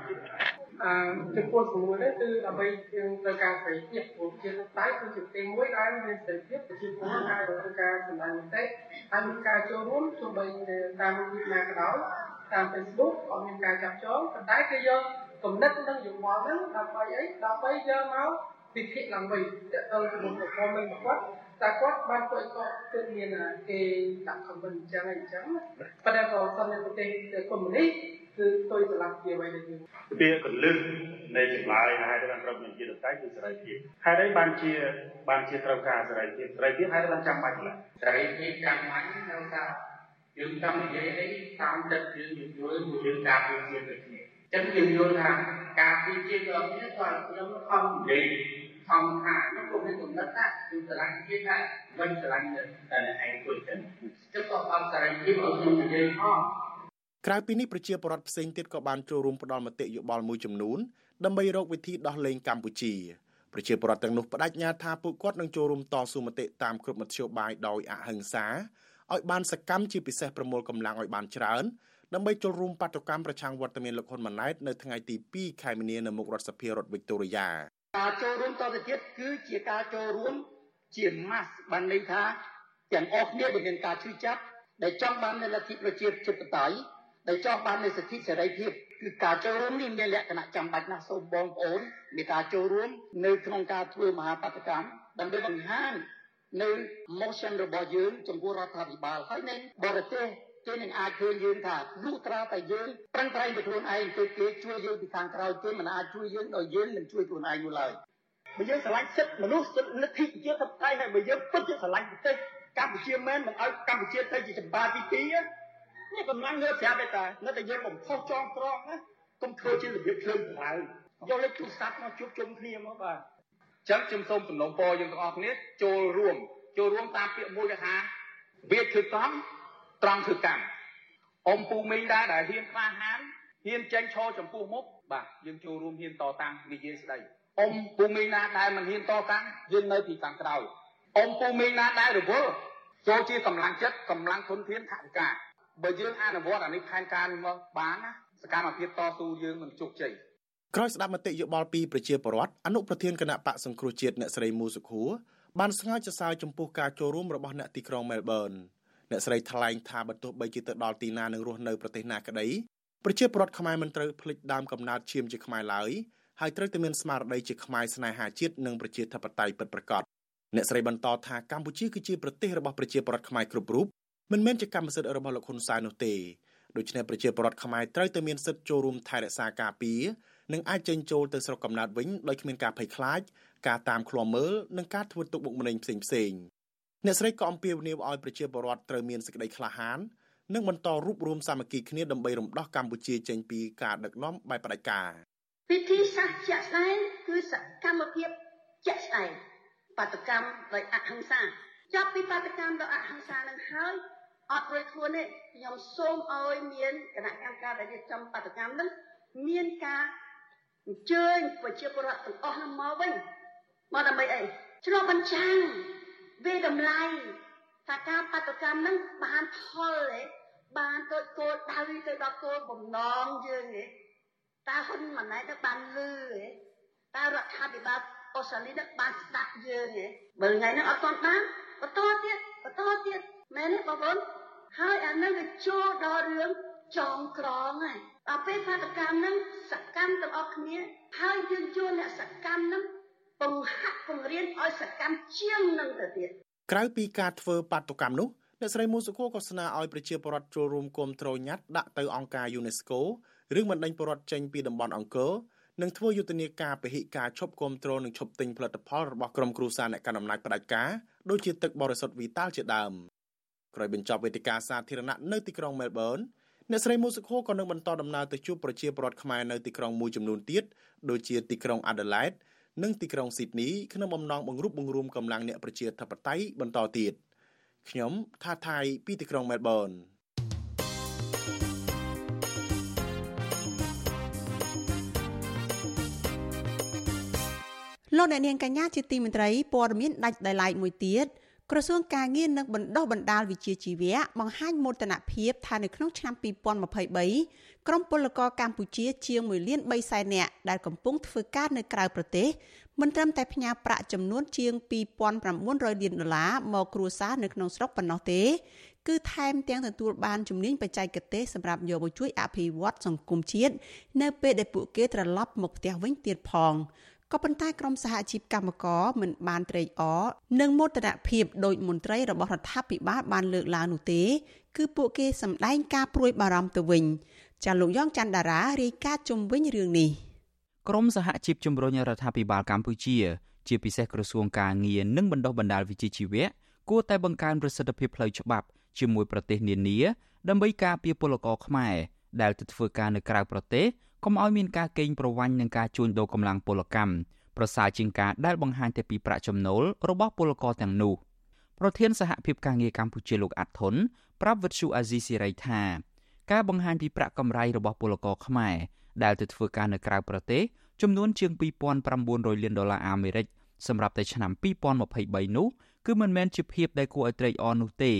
អឺចំពោះសំណួរនេះគឺដើម្បីយើងត្រូវការសេរីភាពព្រោះជាតៃគឺជាទីមួយដែលមានសេរីភាពប្រជាពលរដ្ឋអាចធ្វើការសម្ដែងមតិហើយមានការចូលរួមទោះបីតាមវិធីណាក៏ដោយតាម Facebook ក៏មានការចាប់ចងប៉ុន្តែគេយកគំនិតនិងយោបល់ហ្នឹងដើម្បីអីដើម្បីយកមក ពិភាក្សាឡើងវិញតើទៅជាមួយប្រព័ន្ធនឹងគាត់តែគាត់បានធ្វើគាត់គឺមានគេដាក់ comment អញ្ចឹងអញ្ចឹងប៉ុន្តែក៏សំនៅប្រទេសកុម្មុយនីសគឺទុយឆ្លាស់ជាអ្វីដែលយើងពាក្យកលឹះនៃចម្លើយហេតុបានត្រូវមានជាតតៃគឺសេរីភាពហេតុអីបានជាបានជាត្រូវការសេរីភាពសេរីភាពហេតុបានចាំបាច់ម្ល៉េះសេរីភាពចាំបាច់នៅថាយើងចង់និយាយអីតាមចិត្តយើងយល់មួយយើងការពារជាតិដូចគ្នាអញ្ចឹងយើងយល់ថាការពារជាតិរបស់គ្នាគាត់ខ្ញុំខំនិយាយ ខំថាខ្ញុំក៏មានគំនិតថាគឺស្រឡាញ់ជាតិដែរមិនស្រឡាញ់តែឯងខ្លួនចឹងចឹងក៏អត់សេរីភាពឲ្យខ្ញុំនិយាយផងក្រៅពីនេះប្រជាពលរដ្ឋផ្សេងទៀតក៏បានចូលរួមផ្ដល់មតិយោបល់មួយចំនួនដើម្បីរកវិធីដោះលែងកម្ពុជាប្រជាពលរដ្ឋទាំងនោះបដិញ្ញាថាពួកគាត់នឹងចូលរួមតស៊ូមតិតាមគ្រប់មធ្យោបាយដោយអហិង្សាឲ្យបានសកម្មជាពិសេសប្រមូលកម្លាំងឲ្យបានច្រើនដើម្បីចូលរួមបាតុកម្មប្រឆាំងវត្តមានលោកហ៊ុនម៉ាណែតនៅថ្ងៃទី2ខែមីនានៅមុខរដ្ឋសភារដ្ឋវីកតូរីយ៉ា ការចូលរួមតទៅទៀតគឺជាការចូលរួមជាម៉ាស់បានន័យថាទាំងអស់គ្នាដែលមានការឈឺចាប់ដែលចង់បាននៅលទ្ធិប្រជាធិបតេយ្យដែលចង់បាននូវសិទ្ធិសេរីភាពគឺការចូលរួមនេះមានលក្ខណៈចាំបាច់ណាស់សូមបងប្អូនមានការចូលរួមនៅក្នុងការធ្វើមហាបដកម្មដើម្បីបង្ហាញនៅ motion របស់យើងចំពោះរដ្ឋាភិបាលហើយនៅបរទេស គេនឹងអាចឃើញយើងថាលុះត្រាតែយើងប្រឹងប្រែងទៅខ្លួនឯងទៅគេជួយយើងពីខាងក្រៅគេមិនអាចជួយយើងដោយយើងមិនជួយខ្លួនឯងនោះឡើយបើយើងស្រឡាញ់សិទ្ធិមនុស្សសិទ្ធិលទ្ធិប្រជាធិបតេយ្យហើយបើយើងពិតជាស្រឡាញ់ប្រទេសកម្ពុជាមែនមិនឲ្យកម្ពុជាទៅជាចម្បាទី2នេះកម្លាំងលើប្រាប់តែនៅតែយើងបំផុសចងក្រងណាកុំធ្វើជារបៀបភ្លើងប្រៅយកលេខទូរស័ព្ទមកជួបជុំគ្នាមកបាទចឹងខ្ញុំសូមសំណូមពរយើងទាំងអស់គ្នាចូលរួមចូលរួមតាមពាក្យមួយគេថាវាធ្វើកំ ត្រង់ធ្វើកម្មអ៊ំពូមីងដែរដែលហ៊ានក្លាហានហ៊ានចេញឈរចំពោះមុខបាទយើងចូលរួមហ៊ានតតាំងនិយាយស្ដីអ៊ំពូមីងណាដែលមិនហ៊ានតតាំងយើងនៅពីខាងក្រោយអ៊ំពូមីងណាដែលរវល់ចូលជាកម្លាំងចិត្តកម្លាំងធនធានថវិកាបើយើងអនុវត្តអានេះផែនការនេះមកបានណាសកម្មភាពតស៊ូយើងនឹងជោគជ័យក្រោយស្ដាប់មតិយោបល់ពីប្រជាពលរដ្ឋអនុប្រធានគណៈបកសង្គ្រោះជាតិអ្នកស្រីមូសុខួរបានស្ងើចសរសើរចំពោះការចូលរួមរបស់អ្នកទីក្រុងមែលប៊ន អ្នកស្រីថ្លែងថាបើទោះបីជាទៅដល់ទីណានឹងរស់នៅប្រទេសណាក្តីប្រជាពលរដ្ឋខ្មែរមិនត្រូវភ្លេចដើមកំណើតឈាមជាខ្មែរឡើយហើយត្រូវតែមានស្មារតីជាខ្មែរស្នេហាជាតិនិងប្រជាធិបតេយ្យពិតប្រាកដអ្នកស្រីបន្តថាកម្ពុជាគឺជាប្រទេសរបស់ប្រជាពលរដ្ឋខ្មែរគ្រប់រូបមិនមែនជាកម្មសិទ្ធិរបស់លោកហ៊ុនសែននោះទេដូច្នេះប្រជាពលរដ្ឋខ្មែរត្រូវតែមានសិទ្ធិចូលរួមថែរក្សាការពារនិងអាចចេញចូលទៅស្រុកកំណើតវិញដោយគ្មានការភ័យខ្លាចការតាមឃ្លាំមើលនិងការធ្វើទុកបុកម្នេញផ្សេងផ្សេង អ្នកស្រីក៏អំពាវនាវឲ្យប្រជាពលរដ្ឋត្រូវមានសេចក្តីក្លាហាននិងបន្តរួបរวมសាមគ្គីគ្នាដើម្បីរំដោះកម្ពុជាចេញពីការដឹកនាំបែបផ្ដាច់ការវិធីសាស្ត្រជាក់ស្ដែងគឺសកម្មភាពជាក់ស្ដែងបាតកម្មដោយអហិង្សាចាប់ពីបាតកម្មដោយអហិង្សានឹងហើយអត់រួចខ្លួនទេខ្ញុំសូមឲ្យមានគណៈកម្មការដែលរៀបចំបាតកម្មនឹងមានការអញ្ជើញប្រជាពលរដ្ឋទាំងអស់នឹងមកវិញមកដើម្បីអីឆ្លុះបញ្ចាំង វាតម្លៃថាការបាតកម្មនឹងបានផលទេបានទៅគោលដៅទៅដល់គោលបំណងយើងទេតើហ៊ុនម៉ាណែតទៅបានលឺទេតើរដ្ឋាភិបាលអូស្ត្រាលីនឹងបានស្ដាប់យើងទេបើថ្ងៃហ្នឹងអត់ទាន់បានបន្តទៀតបន្តទៀតមែនទេបងប្អូនហើយអានឹងវាចូលដល់រឿងចងក្រងហើយដល់ពេលបាតកម្មហ្នឹងសកម្មទាំងអស់គ្នាហើយយើងជួអ្នកសកម្មហ្នឹង បង្ហាត់បង្រៀនឲ្យសកម្មជាងនឹងទៅទៀតក្រៅពីការធ្វើបាតុកម្មនោះអ្នកស្រីមូសុខូក៏ស្នើឲ្យប្រជាពលរដ្ឋចូលរួមគាំទ្រញត្តិដាក់ទៅអង្គការ UNESCO រឿងបណ្ដេញពលរដ្ឋចេញពីតំបន់អង្គរនិងធ្វើយុទ្ធនាការពហិការឈប់គាំទ្រនិងឈប់ទិញផលិតផលរបស់ក្រុមគ្រួសារអ្នកកាន់អំណាចផ្ដាច់ការដូចជាទឹកបរិសុទ្ធវីតាល់ជាដើមក្រោយបញ្ចប់វេទិកាសាធារណៈនៅទីក្រុងមែលប៊នអ្នកស្រីមូសុខូក៏នឹងបន្តដំណើរទៅជួបប្រជាពលរដ្ឋខ្មែរនៅទីក្រុងមួយចំនួនទៀតដូចជាទីក្រុងអាដាលេដ និងទីក្រុងស៊ីដនីក្នុងបំណងបង្រួបបង្រួមកម្លាំងអ្នកប្រជាធិបតេយ្យបន្តទៀតខ្ញុំថាថៃពីទីក្រុងមែលប៊នលោកអ្នកនាងកញ្ញាជាទីមេត្រីព័ត៌មានដាច់ដោយឡែកមួយទៀត ក្រសួងការងារនិងបណ្ដុះបណ្ដាលវិជ្ជាជីវៈបង្ហាញមោទនភាពថានៅក្នុងឆ្នាំ2023ក្រុមពលករកម្ពុជាជាង1លាន3សែននាក់ដែលកំពុងធ្វើការនៅក្រៅប្រទេសមិនត្រឹមតែផ្ញើប្រាក់ចំនួនជាង2900លានដុល្លារមកគ្រួសារនៅក្នុងស្រុកប៉ុណ្ណោះទេគឺថែមទាំងទទួលបានជំនាញបច្ចេកទេសសម្រាប់យកមកជួយអភិវឌ្ឍសង្គមជាតិនៅពេលដែលពួកគេត្រឡប់មកផ្ទះវិញទៀតផង ក៏ប៉ុន្តែក្រមសហជីពកម្មករមិនបានត្រេកអរនិងមោទនភាពដោយមន្ត្រីរបស់រដ្ឋាភិបាលបានលើកឡើងនោះទេ គឺពួកគេសម្ដែងការព្រួយបារម្ភទៅវិញចាលោកយ៉ងច័ន្ទដារារាយការណ៍ជុំវិញរឿងនេះក្រមសហជីពជំរុញរដ្ឋាភិបាលកម្ពុជា ជាពិសេសក្រសួងការងារនិងបណ្ដុះបណ្ដាលវិជ្ជាជីវៈគួរតែបង្កើនប្រសិទ្ធភាពផ្លូវច្បាប់ជាមួយប្រទេសនានាដើម្បីការពារពលករខ្មែរដែលទៅធ្វើការនៅក្រៅប្រទេស កុំឲ្យមានការកេងប្រវ័ញ្ចនិងការជួញដូរកម្លាំងពលកម្មប្រសើរជាងការដែលបង្ហាញតែពីប្រាក់ចំណូលរបស់ពលករទាំងនោះប្រធានសហភាពការងារកម្ពុជាលោកអាត់ធុនប្រាប់វិទ្យុអាស៊ីសេរីថាការបង្ហាញពីប្រាក់កម្រៃរបស់ពលករខ្មែរដែលទៅធ្វើការនៅក្រៅប្រទេសចំនួនជាង2900លានដុល្លារអាមេរិកសម្រាប់តែឆ្នាំ2023នោះគឺមិនមែនជាភាពដែលគួរឲ្យត្រេកអរនោះទេ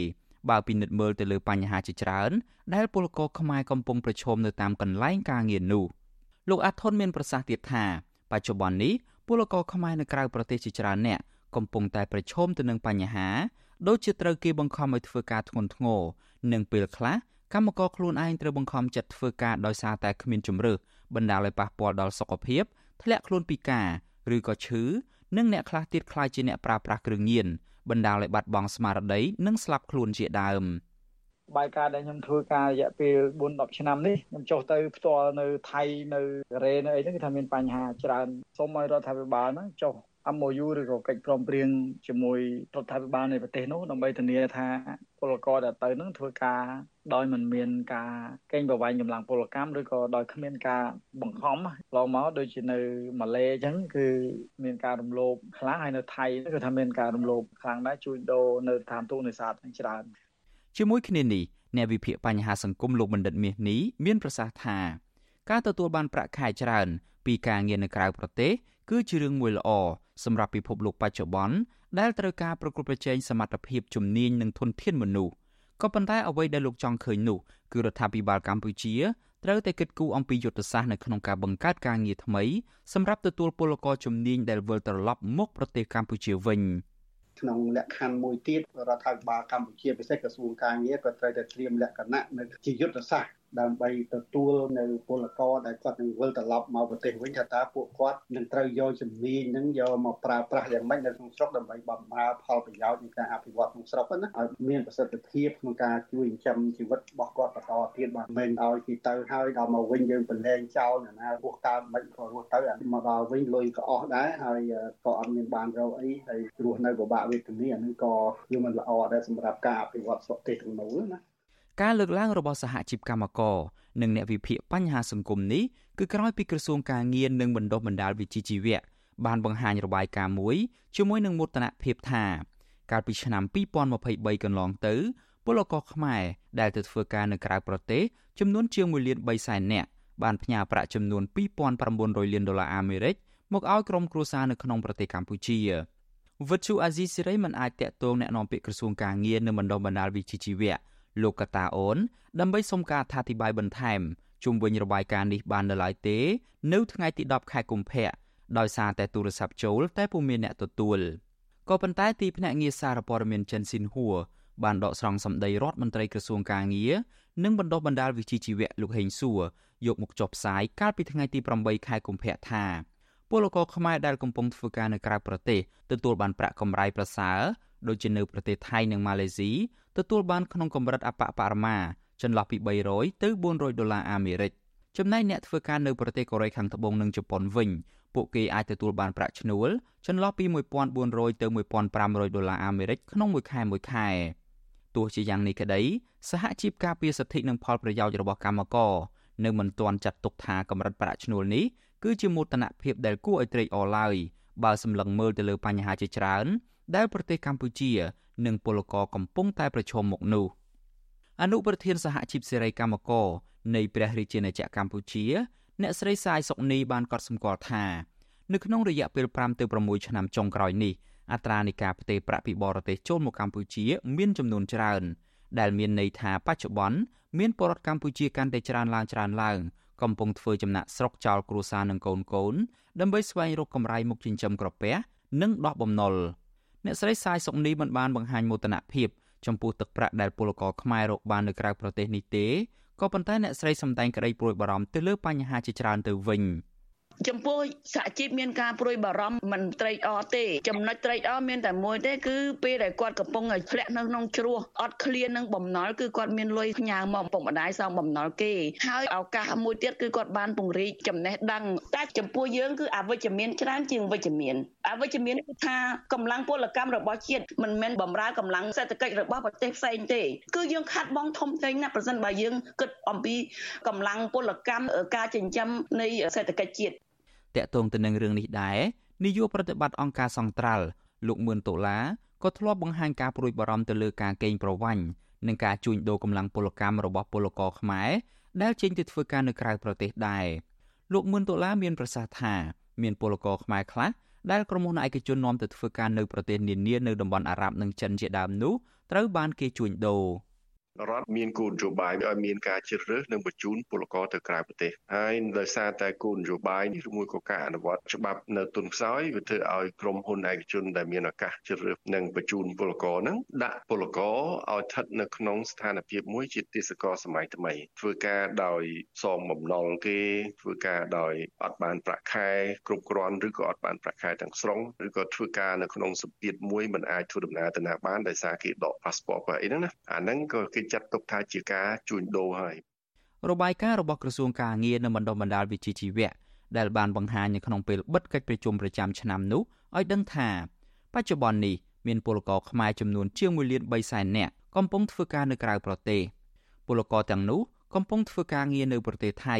បើពិនិត្យមើលទៅលើបញ្ហាជាច្រើន ដែលពលករខ្មែរកំពុងប្រឈមនៅតាមកន្លែងការងារនោះលោកអាថុនមានប្រសាសន៍ទៀតថាបច្ចុប្បន្ននេះពលករខ្មែរនៅក្រៅប្រទេសជាច្រើនអ្នកកំពុងតែប្រឈមទៅនឹងបញ្ហាដូចជាត្រូវគេបង្ខំឲ្យធ្វើការធ្ងន់ធ្ងរនិងពេលខ្លះកម្មករខ្លួនឯងត្រូវបង្ខំចិត្តធ្វើការដោយសារតែគ្មានជំរើសបណ្ដាលឲ្យប៉ះពាល់ដល់សុខភាពធ្លាក់ខ្លួនពិការឬក៏ឈឺនិងអ្នកខ្លះទៀតខ្លាចជាអ្នកប្រើប្រាស់គ្រឿងញៀន បណ្ដាលឲ្យបាត់បង់ស្មារតីនិងស្លាប់ខ្លួនជាដើមបាយការដែលខ្ញុំធ្វើការរយៈពេល4 10ឆ្នាំនេះខ្ញុំចុះទៅផ្ទាល់នៅថៃនៅកូរ៉េនៅអីហ្នឹងគឺថាមានបញ្ហាច្រើនសូមឲ្យរដ្ឋាភិបាលហ្នឹងចុះ MOU ឬក៏កិច្ចព្រមព្រៀងជាមួយរដ្ឋាភិបាលនៃប្រទេសនោះដើម្បីធានាថាពលករដែលទៅនឹងធ្វើការដោយមិនមានការកេងប្រវ័ញ្ចកម្លាំងពលកម្មឬក៏ដោយគ្មានការបង្ខំឡងមកដូចជានៅម៉ាឡេអញ្ចឹងគឺមានការរំលោភខ្លាំងហើយនៅថៃគឺថាមានការរំលោភខ្លាំងដែរជួញដូរនៅតាមទូនេសាទច្រើនជាមួយគ្នានេះអ្នកវិភាគបញ្ហាសង្គមលោកបណ្ឌិតមាសនេះមានប្រសាសន៍ថាការទទួលបានប្រាក់ខែច្រើន ពីការងារនៅក្រៅប្រទេសគឺជារឿងមួយល្អសម្រាប់ពិភពលោកបច្ចុប្បន្នដែលត្រូវការប្រកួតប្រជែងសមត្ថភាពជំនាញនិងធនធានមនុស្សក៏ប៉ុន្តែអ្វីដែលលោកចង់ឃើញនោះគឺរដ្ឋាភិបាលកម្ពុជាត្រូវតែគិតគូរអំពីយុទ្ធសាស្ត្រនៅក្នុងការបង្កើតការងារថ្មីសម្រាប់ទទួលពលករជំនាញដែលវិលត្រឡប់មកប្រទេសកម្ពុជាវិញក្នុងលក្ខខណ្ឌមួយទៀតរដ្ឋាភិបាលកម្ពុជាពិសេសក្រសួងការងារក៏ត្រូវតែត្រៀមលក្ខណៈនៅជាយុទ្ធសាស្ត្រ ដើម្បីទទួលនៅពលករដែលគាត់នឹងវិលត្រឡប់មកប្រទេសវិញថាតើពួកគាត់នឹងត្រូវយកជំនាញហ្នឹងយកមកប្រើប្រាស់យ៉ាងម៉េចនៅក្នុងស្រុកដើម្បីបម្រើផលប្រយោជន៍នៃការអភិវឌ្ឍក្នុងស្រុកណាឲ្យមានប្រសិទ្ធភាពក្នុងការជួយចិញ្ចឹមជីវិតរបស់គាត់បន្តទៀតបាទមិនឲ្យគេទៅហើយដល់មកវិញយើងបន្លែងចោលអ្នកណារស់កើតមិនក៏រស់ទៅមកដល់វិញលុយក៏អស់ដែរហើយក៏អត់មានបានរកអីហើយរស់នៅពិបាកវេទនាអានឹងក៏វាមិនល្អដែរសម្រាប់ការអភិវឌ្ឍស្រុកទេសទាំងនោះណា ការលើកឡើងរបស់សហជីពកម្មករនិងអ្នកវិភាគបញ្ហាសង្គមនេះគឺក្រោយពីក្រសួងការងារនិងបណ្ដុះបណ្ដាលវិជ្ជាជីវៈបានបង្ហាញរបាយការណ៍មួយជាមួយនឹងមោទនភាពថាកាលពីឆ្នាំ2023កន្លងទៅពលករខ្មែរដែលទៅធ្វើការនៅក្រៅប្រទេសចំនួនជាង1លាន3សែននាក់បានផ្ញើប្រាក់ចំនួន2900លានដុល្លារអាមេរិកមកឲ្យក្រុមគ្រួសារនៅក្នុងប្រទេសកម្ពុជាវិទ្យុអាស៊ីសេរីមិនអាចតាក់ទងแนะនាំពាក្យក្រសួងការងារនិងបណ្ដុះបណ្ដាលវិជ្ជាជីវៈ លោកកតាអូនដើម្បីសុំការអធិប្បាយបន្ថែមជុំវិញរបាយការណ៍នេះបាននៅឡើយទេ នៅថ្ងៃទី10ខែកុម្ភៈដោយសារតែទូរស័ព្ទចូលតែពុំមានអ្នកទទួលក៏ប៉ុន្តែទីភ្នាក់ងារសារព័ត៌មានចិនស៊ីនហួរបានដកស្រង់សម្ដីរដ្ឋមន្ត្រីក្រសួងការងារនិងបណ្ដុះបណ្ដាលវិជ្ជាជីវៈលោកហេងសួរយកមកចុះផ្សាយកាលពីថ្ងៃទី8ខែកុម្ភៈថាពលករខ្មែរដែលកំពុងធ្វើការនៅក្រៅប្រទេសទទួលបានប្រាក់កម្រៃប្រសើរដូចជានៅប្រទេសថៃនិងម៉ាឡេស៊ី ទទួលបានក្នុងកម្រិតអបបរមាចន្លោះពី300ទៅ400ដុល្លារអាមេរិកចំណែកអ្នកធ្វើការនៅប្រទេសកូរ៉េខាងត្បូងនិងជប៉ុនវិញពួកគេអាចទទួលបានប្រាក់ឈ្នួលចន្លោះពី1400ទៅ1500ដុល្លារអាមេរិកក្នុងមួយខែមួយខែទោះជាយ៉ាងនេះក្តីសហជីពការពារសិទ្ធិនិងផលប្រយោជន៍របស់កម្មករនៅមិនទាន់ចាត់ទុកថាកម្រិតប្រាក់ឈ្នួលនេះគឺជាមោទនភាពដែលគួរឲ្យត្រេកអរឡើយបើសម្លឹងមើលទៅលើបញ្ហាជាច្រើនដែលប្រទេសកម្ពុជា និងពលករកំពុងតែប្រឈមមុខនោះអនុប្រធានសហជីពសេរីកម្មករនៃព្រះរាជាណាចក្រកម្ពុជា អ្នកស្រីសាយសុកនីបានកត់សម្គាល់ថានៅក្នុងរយៈពេល5ទៅ6ឆ្នាំចុងក្រោយនេះអត្រានៃការផ្ទេរប្រាក់ពីបរទេសចូលមកកម្ពុជាមានចំនួនច្រើន ដែលមានន័យថាបច្ចុប្បន្នមានពលរដ្ឋកម្ពុជាកាន់តែច្រើនឡើងច្រើនឡើងកំពុងធ្វើចំណាក់ស្រុកចោលគ្រួសារនិងកូនកូនដើម្បីស្វែងរកកម្រៃមុខចិញ្ចឹមក្រពះនិងដោះបំណុល អ្នកស្រីសាយសុកនីមិនបានបង្ហាញមោទនភាពចំពោះទឹកប្រាក់ដែលពលករខ្មែររកបាននៅក្រៅប្រទេសនេះទេក៏ប៉ុន្តែអ្នកស្រីសម្ដែងក្តីព្រួយបារម្ភទៅលើបញ្ហាជាច្រើនទៅវិញ។ចំពោះសហជីពមានការព្រួយបារម្ភមិនត្រេកអរទេចំណុចត្រេកអរមានតែមួយទេគឺពេលដែលគាត់កំពុងធ្លាក់នៅក្នុងជ្រោះអត់ឃ្លាននឹងបំណុលគឺគាត់មានលុយផ្ញើមកពុកម្ដាយសងបំណុលគេហើយឱកាសមួយទៀតគឺគាត់បានពង្រីកចំណេះដឹងតែចំពោះយើងគឺអវិជ្ជមានច្រើនជាងវិជ្ជមានអវិជ្ជមានគឺថាកម្លាំងពលកម្មរបស់ជាតិមិនមែនបំរើកម្លាំងសេដ្ឋកិច្ចរបស់ប្រទេសផ្សេងទេគឺយើងខាត់បងធំធេងណាស់ប្រសិនបើយើងគិតអំពីកម្លាំងពលកម្មការចិញ្ចឹមនៃសេដ្ឋកិច្ចជាតិតកតងទៅនឹងរឿងនេះដែរនាយកប្រតិបត្តិអង្គការសង្ត្រាល់លោកមឿនដុល្លារក៏ធ្លាប់បង្ហាញការព្រួយបារម្ភទៅលើការកេងប្រវ័ញ្ចនិងការជួញដូរកម្លាំងពលកម្មរបស់ពលករខ្មែរដែលចេញទៅធ្វើការនៅក្រៅប្រទេសដែរលោកមឿនដុល្លារមានប្រសាសន៍ថាមានពលករខ្មែរខ្លះ ដែលក្រុមហ៊ុនឯកជននាំទៅធ្វើការនៅប្រទេសនានានៅតំបន់អារ៉ាប់និងចិនជាដើមនោះត្រូវបានគេជួញដូរ រដ្ឋមានគោលនយោបាយឲ្យមានការជ្រើសរើសនិងបញ្ជូនពលករទៅក្រៅប្រទេសហើយដោយសារតែគោលនយោបាយនេះឬមួយក៏ការអនុវត្តច្បាប់នៅទុនខ្សោយវាធ្វើឲ្យក្រុមហ៊ុនឯកជនដែលមានឱកាសជ្រើសរើសនិងបញ្ជូនពលករហ្នឹងដាក់ពលករឲ្យស្ថិតនៅក្នុងស្ថានភាពមួយជាទេសកលសម័យថ្មី ធ្វើការដោយសងបំណុលគេធ្វើការដោយអត់បានប្រាក់ខែគ្រប់គ្រាន់ឬក៏អត់បានប្រាក់ខែទាំងស្រុងឬក៏ធ្វើការនៅក្នុងសម្ពាធមួយមិនអាចធ្វើដំណើរទៅណាបានដោយសារគេដក passport អីហ្នឹងណាអាហ្នឹងក៏គេចាត់ទុកថាជាការជួញដូរហើយរបាយការណ៍របស់ក្រសួងការងារនិងបណ្ដុះបណ្ដាលវិជ្ជាជីវៈដែលបានបង្ហាញនៅក្នុងពេលបិទកិច្ចប្រជុំប្រចាំឆ្នាំនោះឲ្យដឹងថា បច្ចុប្បន្ននេះមានពលករខ្មែរចំនួនជាង1លាន3សែននាក់កំពុងធ្វើការនៅក្រៅប្រទេសពលករទាំងនោះកំពុងធ្វើការងារនៅប្រទេសថៃ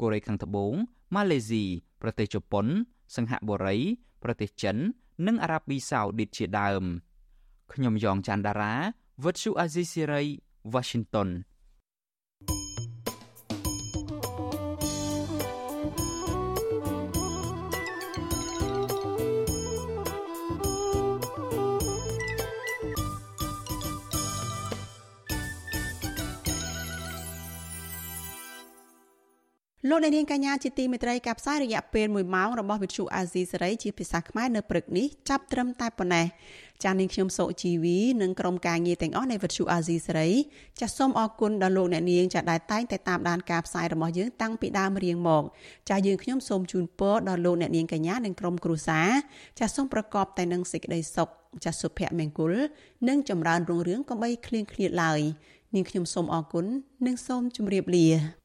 កូរ៉េខាងត្បូងម៉ាឡេស៊ីប្រទេសជប៉ុនសិង្ហបុរី ប្រទេសចិន និងអារ៉ាប៊ីសាអូឌីតជាដើមខ្ញុំយ៉ងច័ន្ទដារាវិទ្យុអាស៊ីសេរី Washington លោកអ្នកនាងកញ្ញាជាទីមេត្រីកັບផ្សាយរយៈពេល1ម៉ោងរបស់វិទ្យុអាស៊ីសេរីជាភាសាខ្មែរនៅព្រឹកនេះចាប់ត្រឹមតែប៉ុណ្ណេះចា៎នាងខ្ញុំសុជីវីនិងក្រុមការងារទាំងអស់នៃវិទ្យុអាស៊ីសេរីចាសសូមអរគុណដល់លោកអ្នកនាងចាដែលតែងតែតាមដានការផ្សាយរបស់យើងតាំងពីដើមរៀងមកចាសយើងខ្ញុំសូមជូនពរដល់លោកអ្នកនាងកញ្ញានិងក្រុមគ្រួសារចាសសូមប្រកបតែនឹងសេចក្តីសុខចាសសុភមង្គលនិងចម្រើនរុងរឿងកុំបីឃ្លៀងឃ្លាតឡើយនាងខ្ញុំសូមអរគុណនិងសូមជម្រាបលា